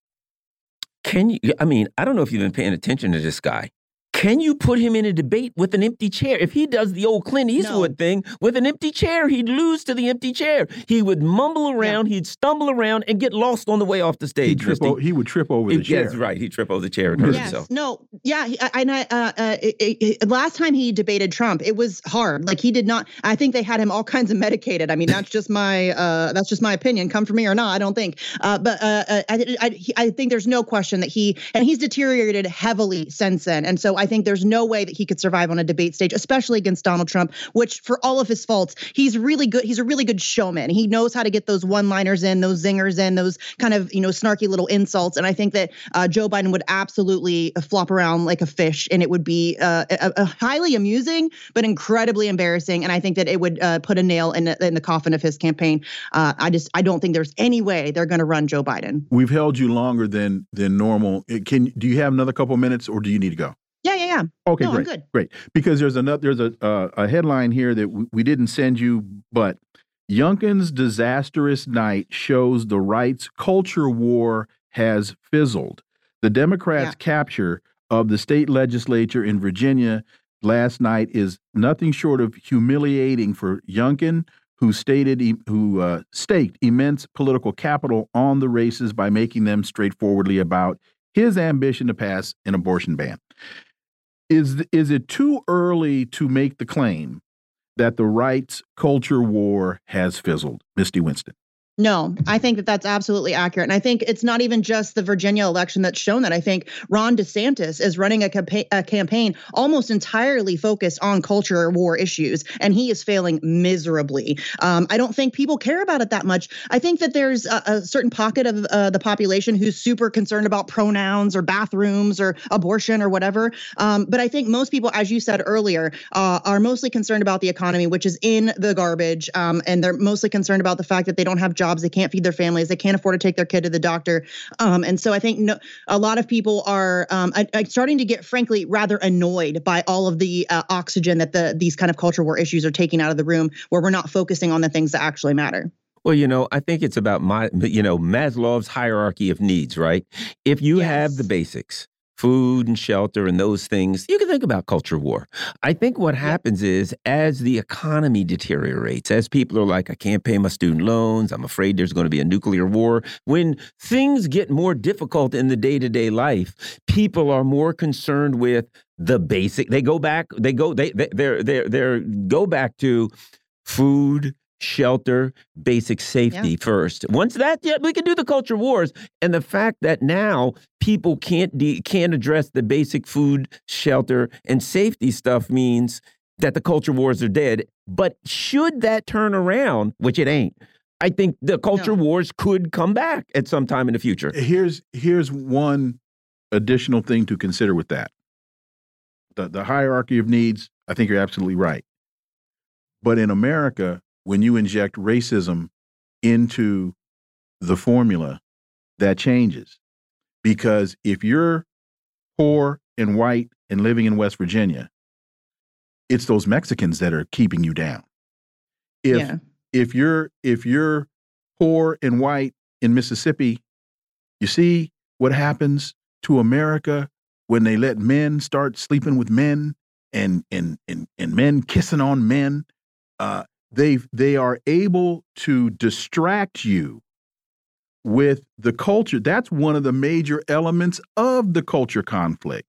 Can you I mean, I don't know if you've been paying attention to this guy. Can you put him in a debate with an empty chair? If he does the old Clint Eastwood no. thing with an empty chair, he'd lose to the empty chair. He would mumble around, yeah. he'd stumble around, and get lost on the way off the stage. He'd trip he would trip over the chair. That's right. He'd trip over the chair and hurt yes. himself. No, yeah. And I, uh, uh, it, it, last time he debated Trump, it was hard. Like he did not. I think they had him all kinds of medicated. I mean, that's just my uh, that's just my opinion. Come for me or not, I don't think. Uh, but uh, uh, I, I, I think there's no question that he and he's deteriorated heavily since then. And so I think there's no way that he could survive on a debate stage, especially against Donald Trump, which for all of his faults, he's really good. He's a really good showman. He knows how to get those one-liners in, those zingers in, those kind of you know snarky little insults. And I think that uh, Joe Biden would absolutely flop around like a fish, and it would be uh, a, a highly amusing but incredibly embarrassing. And I think that it would uh, put a nail in the, in the coffin of his campaign. Uh, I just I don't think there's any way they're going to run Joe Biden. We've held you longer than than normal. Can do you have another couple minutes, or do you need to go? Yeah. Okay, no, great, great. Because there's another there's a uh, a headline here that we, we didn't send you, but Youngkin's disastrous night shows the right's culture war has fizzled. The Democrats' yeah. capture of the state legislature in Virginia last night is nothing short of humiliating for Youngkin, who stated who uh, staked immense political capital on the races by making them straightforwardly about his ambition to pass an abortion ban. Is is it too early to make the claim that the rights culture war has fizzled, Misty Winston? No, I think that that's absolutely accurate. And I think it's not even just the Virginia election that's shown that. I think Ron DeSantis is running a, campa a campaign almost entirely focused on culture war issues, and he is failing miserably. Um, I don't think people care about it that much. I think that there's a, a certain pocket of uh, the population who's super concerned about pronouns or bathrooms or abortion or whatever. Um, but I think most people, as you said earlier, uh, are mostly concerned about the economy, which is in the garbage. Um, and they're mostly concerned about the fact that they don't have jobs, they can't feed their families, they can't afford to take their kid to the doctor. Um, and so I think no, a lot of people are um, I, I starting to get, frankly, rather annoyed by all of the uh, oxygen that the these kind of culture war issues are taking out of the room, where we're not focusing on the things that actually matter. Well, you know, I think it's about my, you know, Maslow's hierarchy of needs, right? If you yes. have the basics, food and shelter and those things, you can think about culture war. I think what happens is as the economy deteriorates, as people are like, I can't pay my student loans, I'm afraid there's going to be a nuclear war. When things get more difficult in the day to day life, people are more concerned with the basic. They go back, they go, they, they, they're, they're, they're go back to food, shelter, basic safety yeah. first. Once that, yeah, we can do the culture wars. And the fact that now people can't can't address the basic food, shelter, and safety stuff means that the culture wars are dead. But should that turn around, which it ain't, I think the culture no. wars could come back at some time in the future. Here's here's one additional thing to consider with that. The the hierarchy of needs, I think you're absolutely right. But in America, when you inject racism into the formula, that changes. Because if you're poor and white and living in West Virginia, it's those Mexicans that are keeping you down. If yeah. if you're if you're poor and white in Mississippi, you see what happens to America when they let men start sleeping with men and and and, and men kissing on men. Uh, they they are able to distract you with the culture. That's one of the major elements of the culture conflict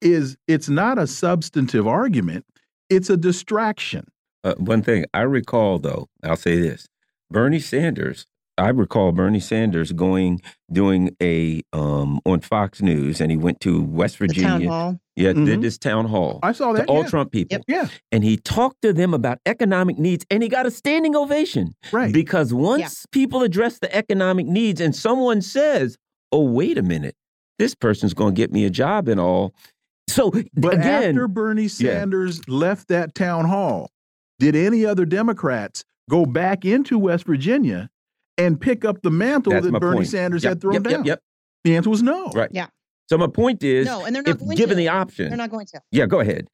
is it's not a substantive argument it's a distraction. Uh, one thing i recall though i'll say this. Bernie sanders I recall Bernie Sanders going doing a um on Fox News, and he went to West Virginia. Yeah, mm -hmm. did this town hall. I saw that. all yeah. Trump people. Yep. Yeah, and he talked to them about economic needs, and he got a standing ovation. Right, because once yeah. people address the economic needs, and someone says, "Oh, wait a minute, this person's going to get me a job and all." So, but again, after Bernie Sanders yeah. left that town hall, did any other Democrats go back into West Virginia and pick up the mantle That's that Bernie point. Sanders yep, had thrown yep, down? Yep, yep. The answer was no. Right. Yeah. So my point is, no, and they're not if given to. the option, they're not going to. Yeah, go ahead.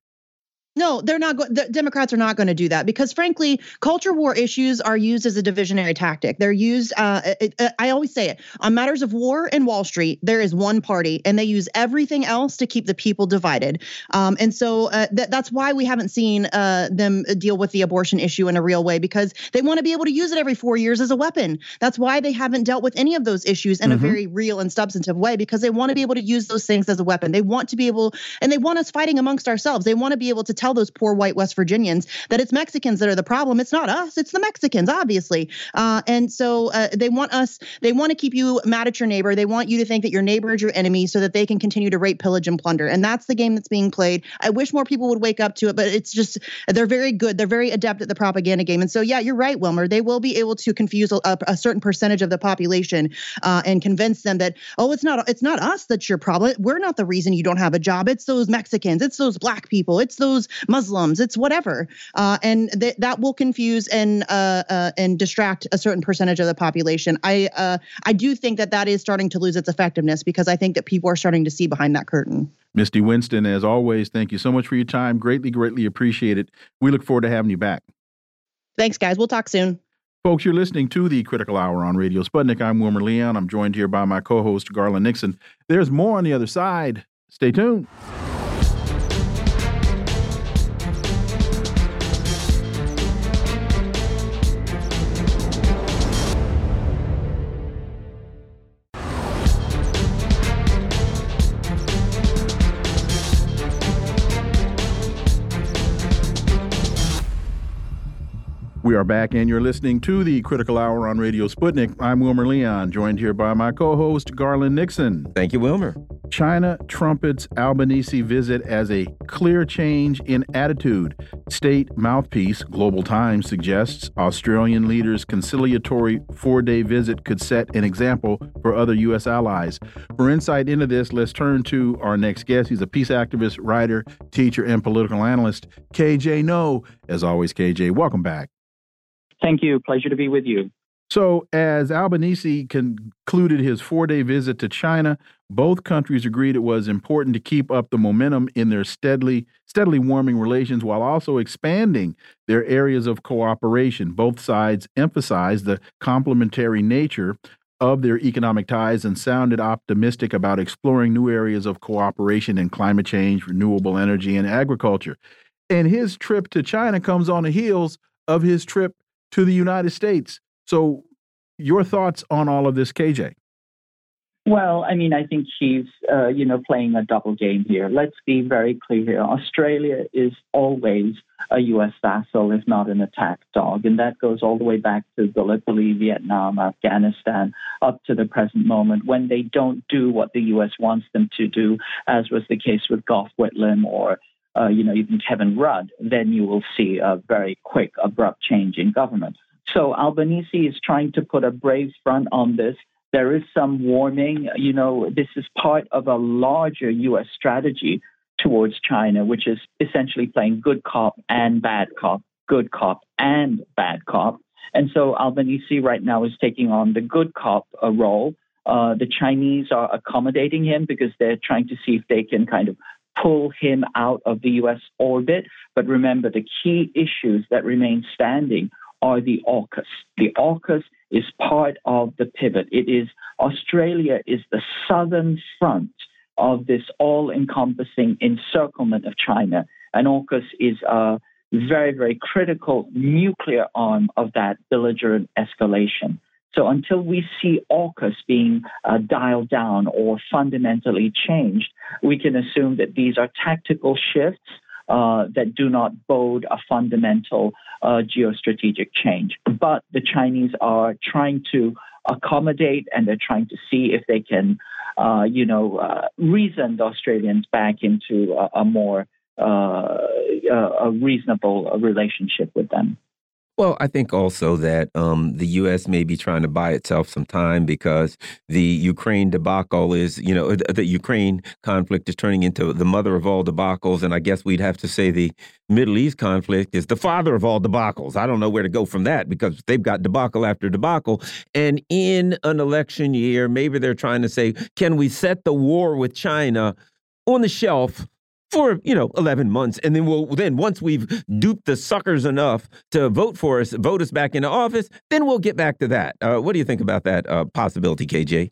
No, they're not. Go- the Democrats are not going to do that because, frankly, culture war issues are used as a divisionary tactic. They're used. Uh, it, it, I always say it on matters of war and Wall Street. There is one party, and they use everything else to keep the people divided. Um, and so uh, th- that's why we haven't seen uh, them deal with the abortion issue in a real way because they want to be able to use it every four years as a weapon. That's why they haven't dealt with any of those issues in mm-hmm. a very real and substantive way because they want to be able to use those things as a weapon. They want to be able, and they want us fighting amongst ourselves. They want to be able to tell tell those poor white West Virginians that it's Mexicans that are the problem. It's not us. It's the Mexicans, obviously. Uh, and so uh, they want us. They want to keep you mad at your neighbor. They want you to think that your neighbor is your enemy, so that they can continue to rape, pillage, and plunder. And that's the game that's being played. I wish more people would wake up to it, but it's just they're very good. They're very adept at the propaganda game. And so yeah, you're right, Wilmer. They will be able to confuse a, a certain percentage of the population uh, and convince them that oh, it's not it's not us that's your problem. We're not the reason you don't have a job. It's those Mexicans. It's those black people. It's those Muslims, it's whatever, uh, and th- that will confuse and uh, uh, and distract a certain percentage of the population. I uh, I do think that that is starting to lose its effectiveness because I think that people are starting to see behind that curtain. Misty Winston, as always, thank you so much for your time. Greatly, greatly appreciate it. We look forward to having you back. Thanks, guys. We'll talk soon. Folks, you're listening to the Critical Hour on Radio Sputnik. I'm Wilmer Leon. I'm joined here by my co host, Garland Nixon. There's more on the other side. Stay tuned. We are back, and you're listening to the Critical Hour on Radio Sputnik. I'm Wilmer Leon, joined here by my co host, Garland Nixon. Thank you, Wilmer. China trumpets Albanese visit as a clear change in attitude. State mouthpiece Global Times suggests Australian leaders' conciliatory four day visit could set an example for other U.S. allies. For insight into this, let's turn to our next guest. He's a peace activist, writer, teacher, and political analyst, KJ Noh. As always, KJ, welcome back. Thank you. Pleasure to be with you. So, as Albanese concluded his four day visit to China, both countries agreed it was important to keep up the momentum in their steadily, steadily warming relations while also expanding their areas of cooperation. Both sides emphasized the complementary nature of their economic ties and sounded optimistic about exploring new areas of cooperation in climate change, renewable energy, and agriculture. And his trip to China comes on the heels of his trip to the United States. So, your thoughts on all of this, KJ? Well, I mean, I think she's, uh, you know, playing a double game here. Let's be very clear here. Australia is always a U.S. vassal, if not an attack dog. And that goes all the way back to Gallipoli, Vietnam, Afghanistan, up to the present moment when they don't do what the U.S. wants them to do, as was the case with Gough Whitlam or uh, you know, even Kevin Rudd, then you will see a very quick, abrupt change in government. So Albanese is trying to put a brave front on this. There is some warming. You know, this is part of a larger U.S. strategy towards China, which is essentially playing good cop and bad cop, good cop and bad cop. And so Albanese right now is taking on the good cop uh, role. Uh, the Chinese are accommodating him because they're trying to see if they can kind of pull him out of the US orbit. But remember, the key issues that remain standing are the AUKUS. The AUKUS is part of the pivot. It is Australia is the southern front of this all-encompassing encirclement of China, and AUKUS is a very, very critical nuclear arm of that belligerent escalation. So until we see AUKUS being uh, dialed down or fundamentally changed, we can assume that these are tactical shifts uh, that do not bode a fundamental uh, geostrategic change. But the Chinese are trying to accommodate and they're trying to see if they can, uh, you know, uh, reason the Australians back into a, a more uh, a reasonable relationship with them. Well, I think also that um, the U.S. may be trying to buy itself some time because the Ukraine debacle is, you know, the Ukraine conflict is turning into the mother of all debacles. And I guess we'd have to say the Middle East conflict is the father of all debacles. I don't know where to go from that because they've got debacle after debacle. And in an election year, maybe they're trying to say, can we set the war with China on the shelf for you know 11 months and then we'll then once we've duped the suckers enough to vote for us vote us back into office then we'll get back to that uh, what do you think about that uh, possibility kj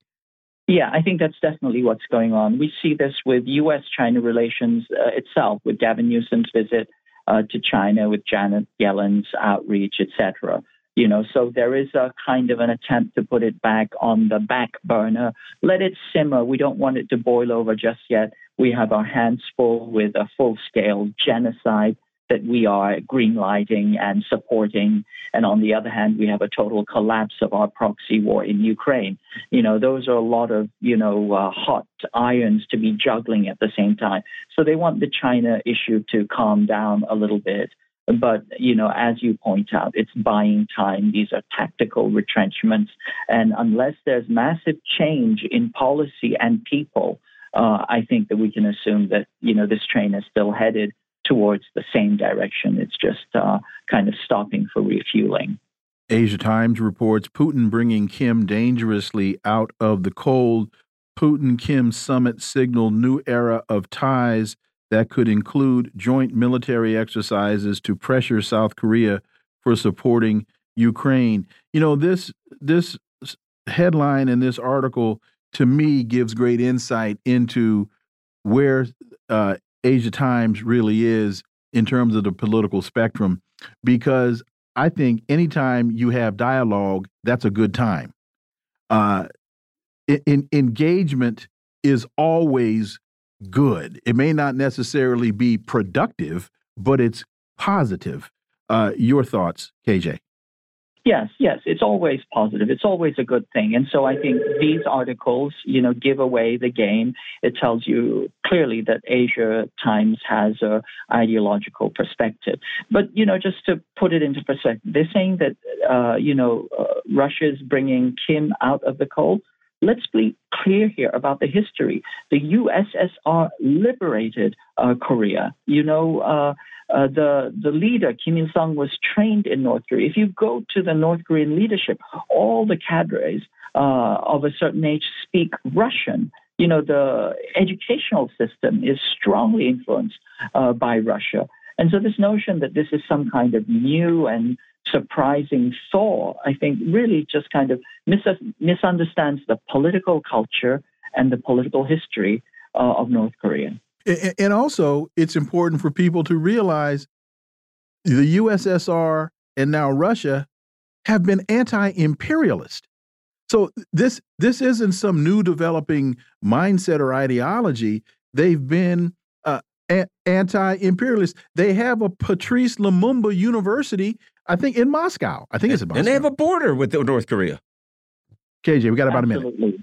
yeah, I think that's definitely what's going on. We see this with U.S. China relations uh, itself, with Gavin Newsom's visit uh, to China, with Janet Yellen's outreach, etc. You know, so there is a kind of an attempt to put it back on the back burner. Let it simmer. We don't want it to boil over just yet. We have our hands full with a full scale genocide that we are greenlighting and supporting. And on the other hand, we have a total collapse of our proxy war in Ukraine. You know, those are a lot of, you know, uh, hot irons to be juggling at the same time. So they want the China issue to calm down a little bit. But, you know, as you point out, it's buying time. These are tactical retrenchments. And unless there's massive change in policy and people, uh, I think that we can assume that, you know, this train is still headed towards the same direction. It's just uh, kind of stopping for refueling. Asia Times reports Putin bringing Kim dangerously out of the cold. Putin Kim summit signal new era of ties that could include joint military exercises to pressure South Korea for supporting Ukraine. You know, this this headline in this article to me gives great insight into where uh, Asia Times really is in terms of the political spectrum, because I think anytime you have dialogue, that's a good time. Uh, in, engagement is always good. It may not necessarily be productive, but it's positive. Uh, your thoughts, KJ? Yes, yes, it's always positive. It's always a good thing. And so I think these articles, you know, give away the game. It tells you clearly that Asia Times has a ideological perspective. But, you know, just to put it into perspective, they're saying that, uh, you know, uh, Russia's bringing Kim out of the cold. Let's be clear here about the history. The USSR liberated uh, Korea. You know, uh, uh, the the leader Kim Il Sung was trained in North Korea. If you go to the North Korean leadership, all the cadres uh, of a certain age speak Russian. You know, the educational system is strongly influenced uh, by Russia. And so, this notion that this is some kind of new and surprising thaw, I think, really just kind of mis- misunderstands the political culture and the political history uh, of North Korea. And also, it's important for people to realize the USSR and now Russia have been anti-imperialist. So this this isn't some new developing mindset or ideology. They've been uh, anti-imperialist. They have a Patrice Lumumba University, I think, in Moscow. I think it's in Moscow. And they have a border with North Korea. KJ, we got about Absolutely. a minute.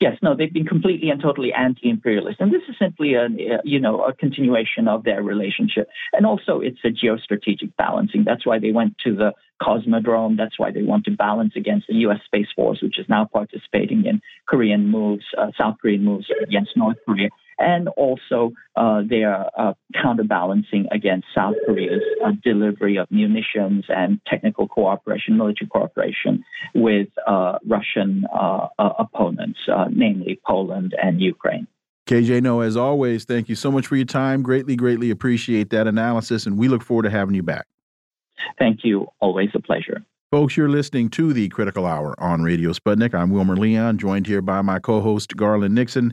Yes, no, they've been completely and totally anti-imperialist, and this is simply a you know a continuation of their relationship, and also it's a geostrategic balancing. That's why they went to the Cosmodrome. That's why they want to balance against the U.S. Space Force, which is now participating in Korean moves, uh, South Korean moves against North Korea and also uh, they are uh, counterbalancing against South Korea's uh, delivery of munitions and technical cooperation, military cooperation with uh, Russian uh, uh, opponents, namely Poland and Ukraine. KJ Noh, as always, thank you so much for your time. Greatly, greatly appreciate that analysis, and we look forward to having you back. Thank you. Always a pleasure. Folks, you're listening to the Critical Hour on Radio Sputnik. I'm Wilmer Leon, joined here by my co host, Garland Nixon.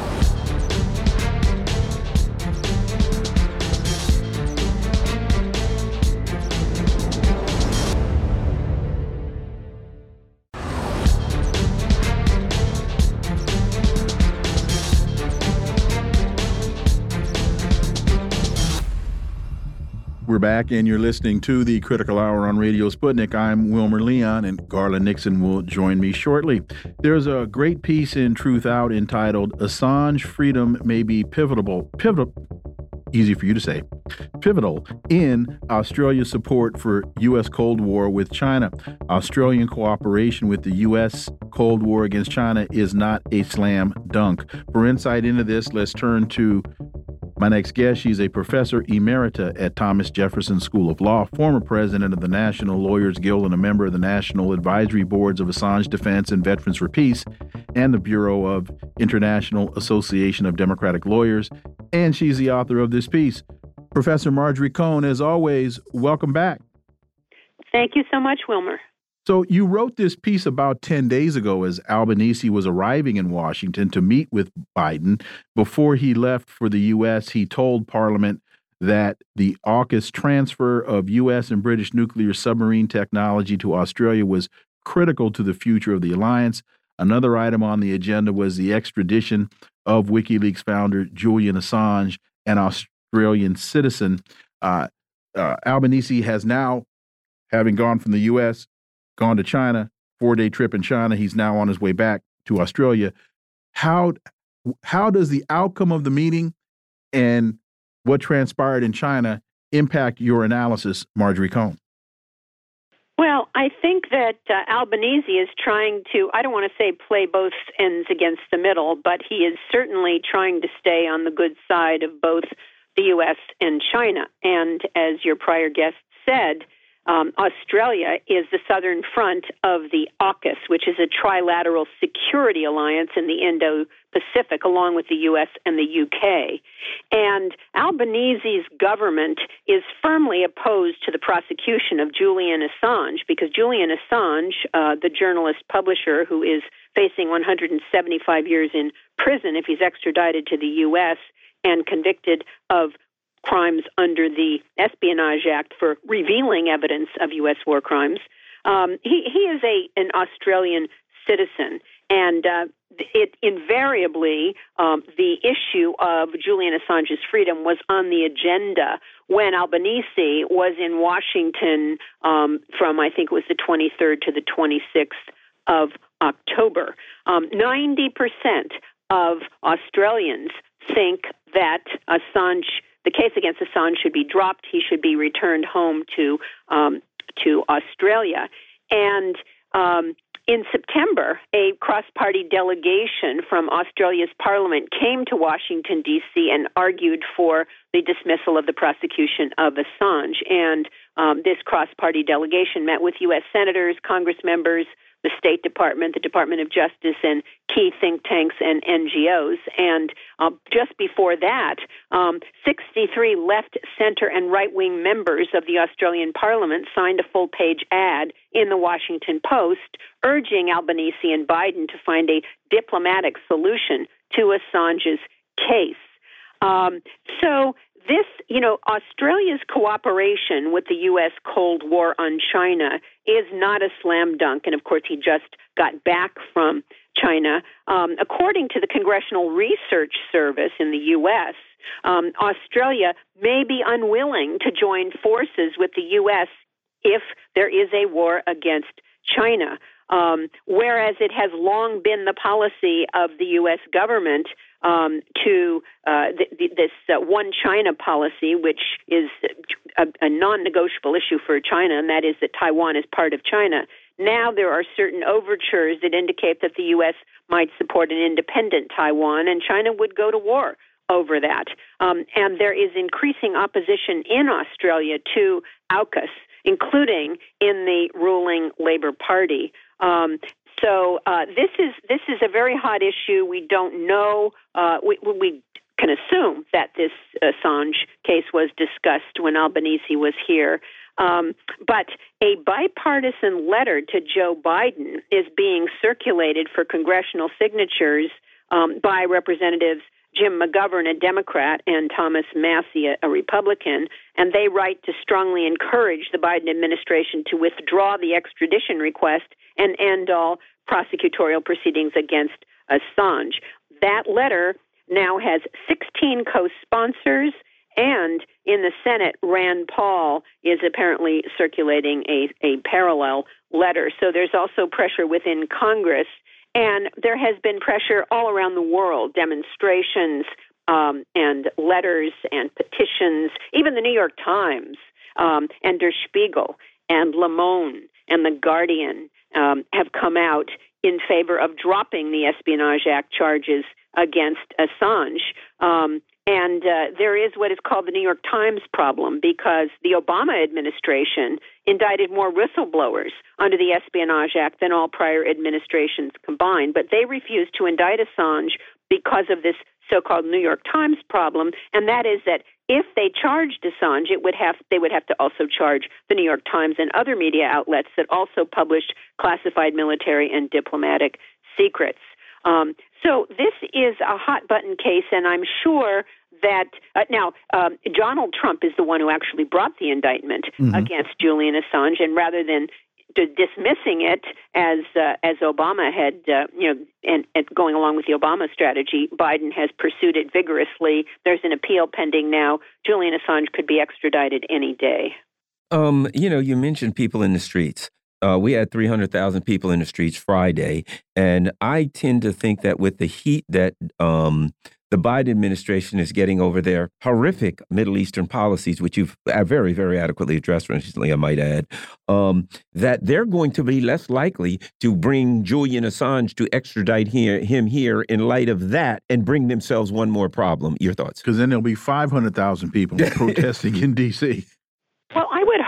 Back, and you're listening to the Critical Hour on Radio Sputnik. I'm Wilmer Leon, and Garland Nixon will join me shortly. There's a great piece in Truthout entitled "Assange Freedom May Be Pivotal." Pivotal. Easy for you to say. Pivotal in Australia's support for U.S. Cold War with China. Australian cooperation with the U.S. Cold War against China is not a slam dunk. For insight into this, let's turn to My next guest, she's a professor emerita at Thomas Jefferson School of Law, former president of the National Lawyers Guild, and a member of the National Advisory Boards of Assange Defense and Veterans for Peace, and the Bureau of International Association of Democratic Lawyers. And she's the author of this piece. Professor Marjorie Cohn, as always, welcome back. Thank you so much, Wilmer. So you wrote this piece about 10 days ago as Albanese was arriving in Washington to meet with Biden. Before he left for the U.S., he told Parliament that the AUKUS transfer of U.S. and British nuclear submarine technology to Australia was critical to the future of the alliance. Another item on the agenda was the extradition of WikiLeaks founder Julian Assange, an Australian citizen. Uh, uh, Albanese has now, having gone from the U.S., gone to China, four day trip in China. He's now on his way back to Australia. How how does the outcome of the meeting and what transpired in China impact your analysis, Marjorie Cohn? Well, I think that uh, Albanese is trying to, I don't want to say play both ends against the middle, but he is certainly trying to stay on the good side of both the U.S. and China. And as your prior guest said, um, Australia is the southern front of the AUKUS, which is a trilateral security alliance in the Indo Pacific, along with the U.S. and the UK. And Albanese's government is firmly opposed to the prosecution of Julian Assange because Julian Assange, uh, the journalist publisher who is facing 175 years in prison if he's extradited to the U.S., and convicted of crimes under the Espionage Act for revealing evidence of U.S. war crimes. Um, he he is a an Australian citizen, and uh, it invariably um, the issue of Julian Assange's freedom was on the agenda when Albanese was in Washington um, from I think it was the 23rd to the 26th of October. Um, ninety percent of Australians think that Assange the case against Assange should be dropped. He should be returned home to um, to Australia. And um, in September, a cross party delegation from Australia's parliament came to Washington, D.C., and argued for the dismissal of the prosecution of Assange. And um, this cross party delegation met with U.S. senators, Congress members, the State Department, the Department of Justice, and key think tanks and NGOs. And uh, just before that, um, 63 left, center, and right wing members of the Australian Parliament signed a full page ad in the Washington Post urging Albanese and Biden to find a diplomatic solution to Assange's case. Um, so this, you know, Australia's cooperation with the U.S. Cold War on China is not a slam dunk. And of course, he just got back from China. Um, according to the Congressional Research Service in the U.S., um, Australia may be unwilling to join forces with the U.S. if there is a war against China. Um, whereas it has long been the policy of the U.S. government um, to uh, this uh, one China policy, which is a, a non negotiable issue for China, and that is that Taiwan is part of China. Now there are certain overtures that indicate that the U.S. might support an independent Taiwan, and China would go to war over that. Um, and there is increasing opposition in Australia to AUKUS, including in the ruling Labor Party. Um, so uh, this is this is a very hot issue. We don't know. Uh, we, we can assume that this Assange case was discussed when Albanese was here. Um, but a bipartisan letter to Joe Biden is being circulated for congressional signatures um, by Representatives Jim McGovern, a Democrat, and Thomas Massie, a, a Republican, and they write to strongly encourage the Biden administration to withdraw the extradition request and end all prosecutorial proceedings against Assange. That letter now has 16 co sponsors, and in the Senate, Rand Paul is apparently circulating a, a parallel letter. So there's also pressure within Congress, and there has been pressure all around the world demonstrations um, and letters and petitions, even the New York Times um, and Der Spiegel and Le Monde and The Guardian um, have come out in favor of dropping the Espionage Act charges against Assange. Um, And uh, there is what is called the New York Times problem because the Obama administration indicted more whistleblowers under the Espionage Act than all prior administrations combined. But they refused to indict Assange because of this so-called New York Times problem, and that is that if they charged Assange, it would have they would have to also charge the New York Times and other media outlets that also published classified military and diplomatic secrets. Um, so this is a hot button case, and I'm sure that uh, now um, Donald Trump is the one who actually brought the indictment mm-hmm. against Julian Assange, and rather than dismissing it as uh, as Obama had, uh, you know, and, and, going along with the Obama strategy, Biden has pursued it vigorously. There's an appeal pending now. Julian Assange could be extradited any day. Um, you know, you mentioned people in the streets. Uh, we had 300,000 people in the streets Friday. And I tend to think that with the heat that um, the Biden administration is getting over their horrific Middle Eastern policies, which you've uh, very, very adequately addressed recently, I might add, um, that they're going to be less likely to bring Julian Assange to extradite here, him here in light of that and bring themselves one more problem. Your thoughts? Because then there'll be 500,000 people [laughs] protesting in D.C.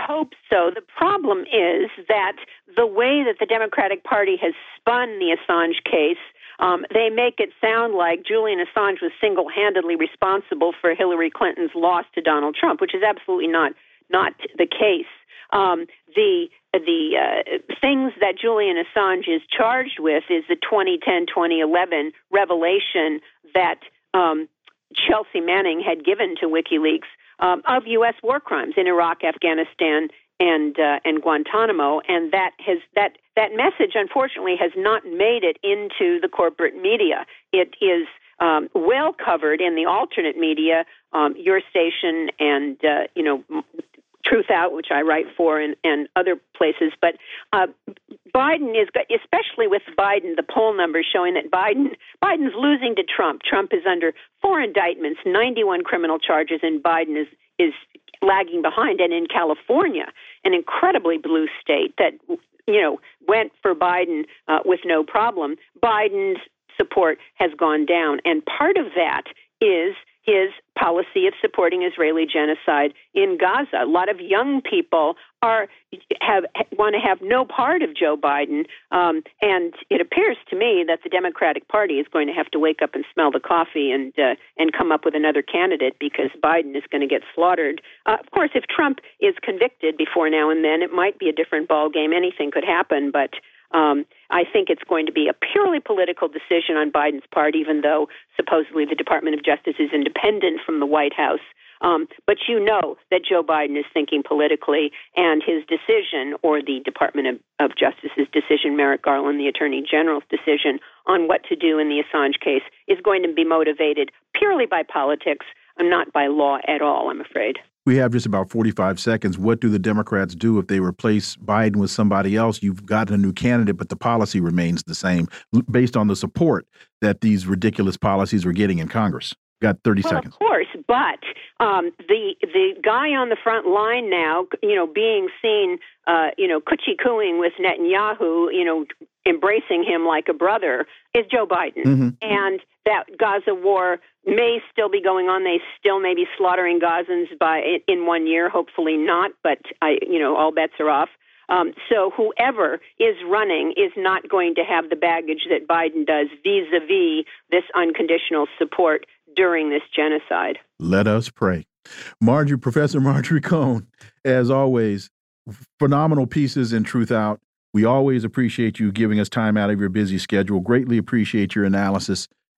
Hope so. The problem is that the way that the Democratic Party has spun the Assange case, um, they make it sound like Julian Assange was single handedly responsible for Hillary Clinton's loss to Donald Trump, which is absolutely not not the case. Um, the the uh, things that Julian Assange is charged with is the 2010-2011 revelation that um, Chelsea Manning had given to WikiLeaks um, of U.S. war crimes in Iraq, Afghanistan, and uh, and Guantanamo, and that has that that message unfortunately has not made it into the corporate media. It is um, well covered in the alternate media, um, your station, and uh, you know Truthout, which I write for, and, and other places. But uh, Biden is, especially with Biden, the poll numbers showing that Biden Biden's losing to Trump. Trump is under four indictments, 91 criminal charges, and Biden is is lagging behind. And in California, an incredibly blue state that you know went for Biden uh, with no problem, Biden's support has gone down, and part of that is his policy of supporting Israeli genocide in Gaza. A lot of young people are have want to have no part of Joe Biden, um, and it appears to me that the Democratic Party is going to have to wake up and smell the coffee and uh, and come up with another candidate because Biden is going to get slaughtered. Uh, of course, if Trump is convicted before now and then, it might be a different ball game. Anything could happen, but um, I think it's going to be a purely political decision on Biden's part, even though supposedly the Department of Justice is independent from the White House. Um, but you know that Joe Biden is thinking politically, and his decision, or the Department of, of Justice's decision, Merrick Garland, the Attorney General's decision on what to do in the Assange case, is going to be motivated purely by politics and not by law at all, I'm afraid. We have just about 45 seconds. What do the Democrats do if they replace Biden with somebody else? You've got a new candidate, but the policy remains the same based on the support that these ridiculous policies are getting in Congress. Got 30 well, seconds. Of course, but um, the the guy on the front line now, you know, being seen, uh, you know, coochie cooing with Netanyahu, you know, embracing him like a brother, is Joe Biden, mm -hmm. and that Gaza war may still be going on. They still may be slaughtering Gazans by in one year. Hopefully not, but I, you know, all bets are off. Um, so whoever is running is not going to have the baggage that Biden does vis-a-vis this unconditional support during this genocide. Let us pray. Marjorie, Professor Marjorie Cohn, as always, phenomenal pieces in Truthout. We always appreciate you giving us time out of your busy schedule. Greatly appreciate your analysis.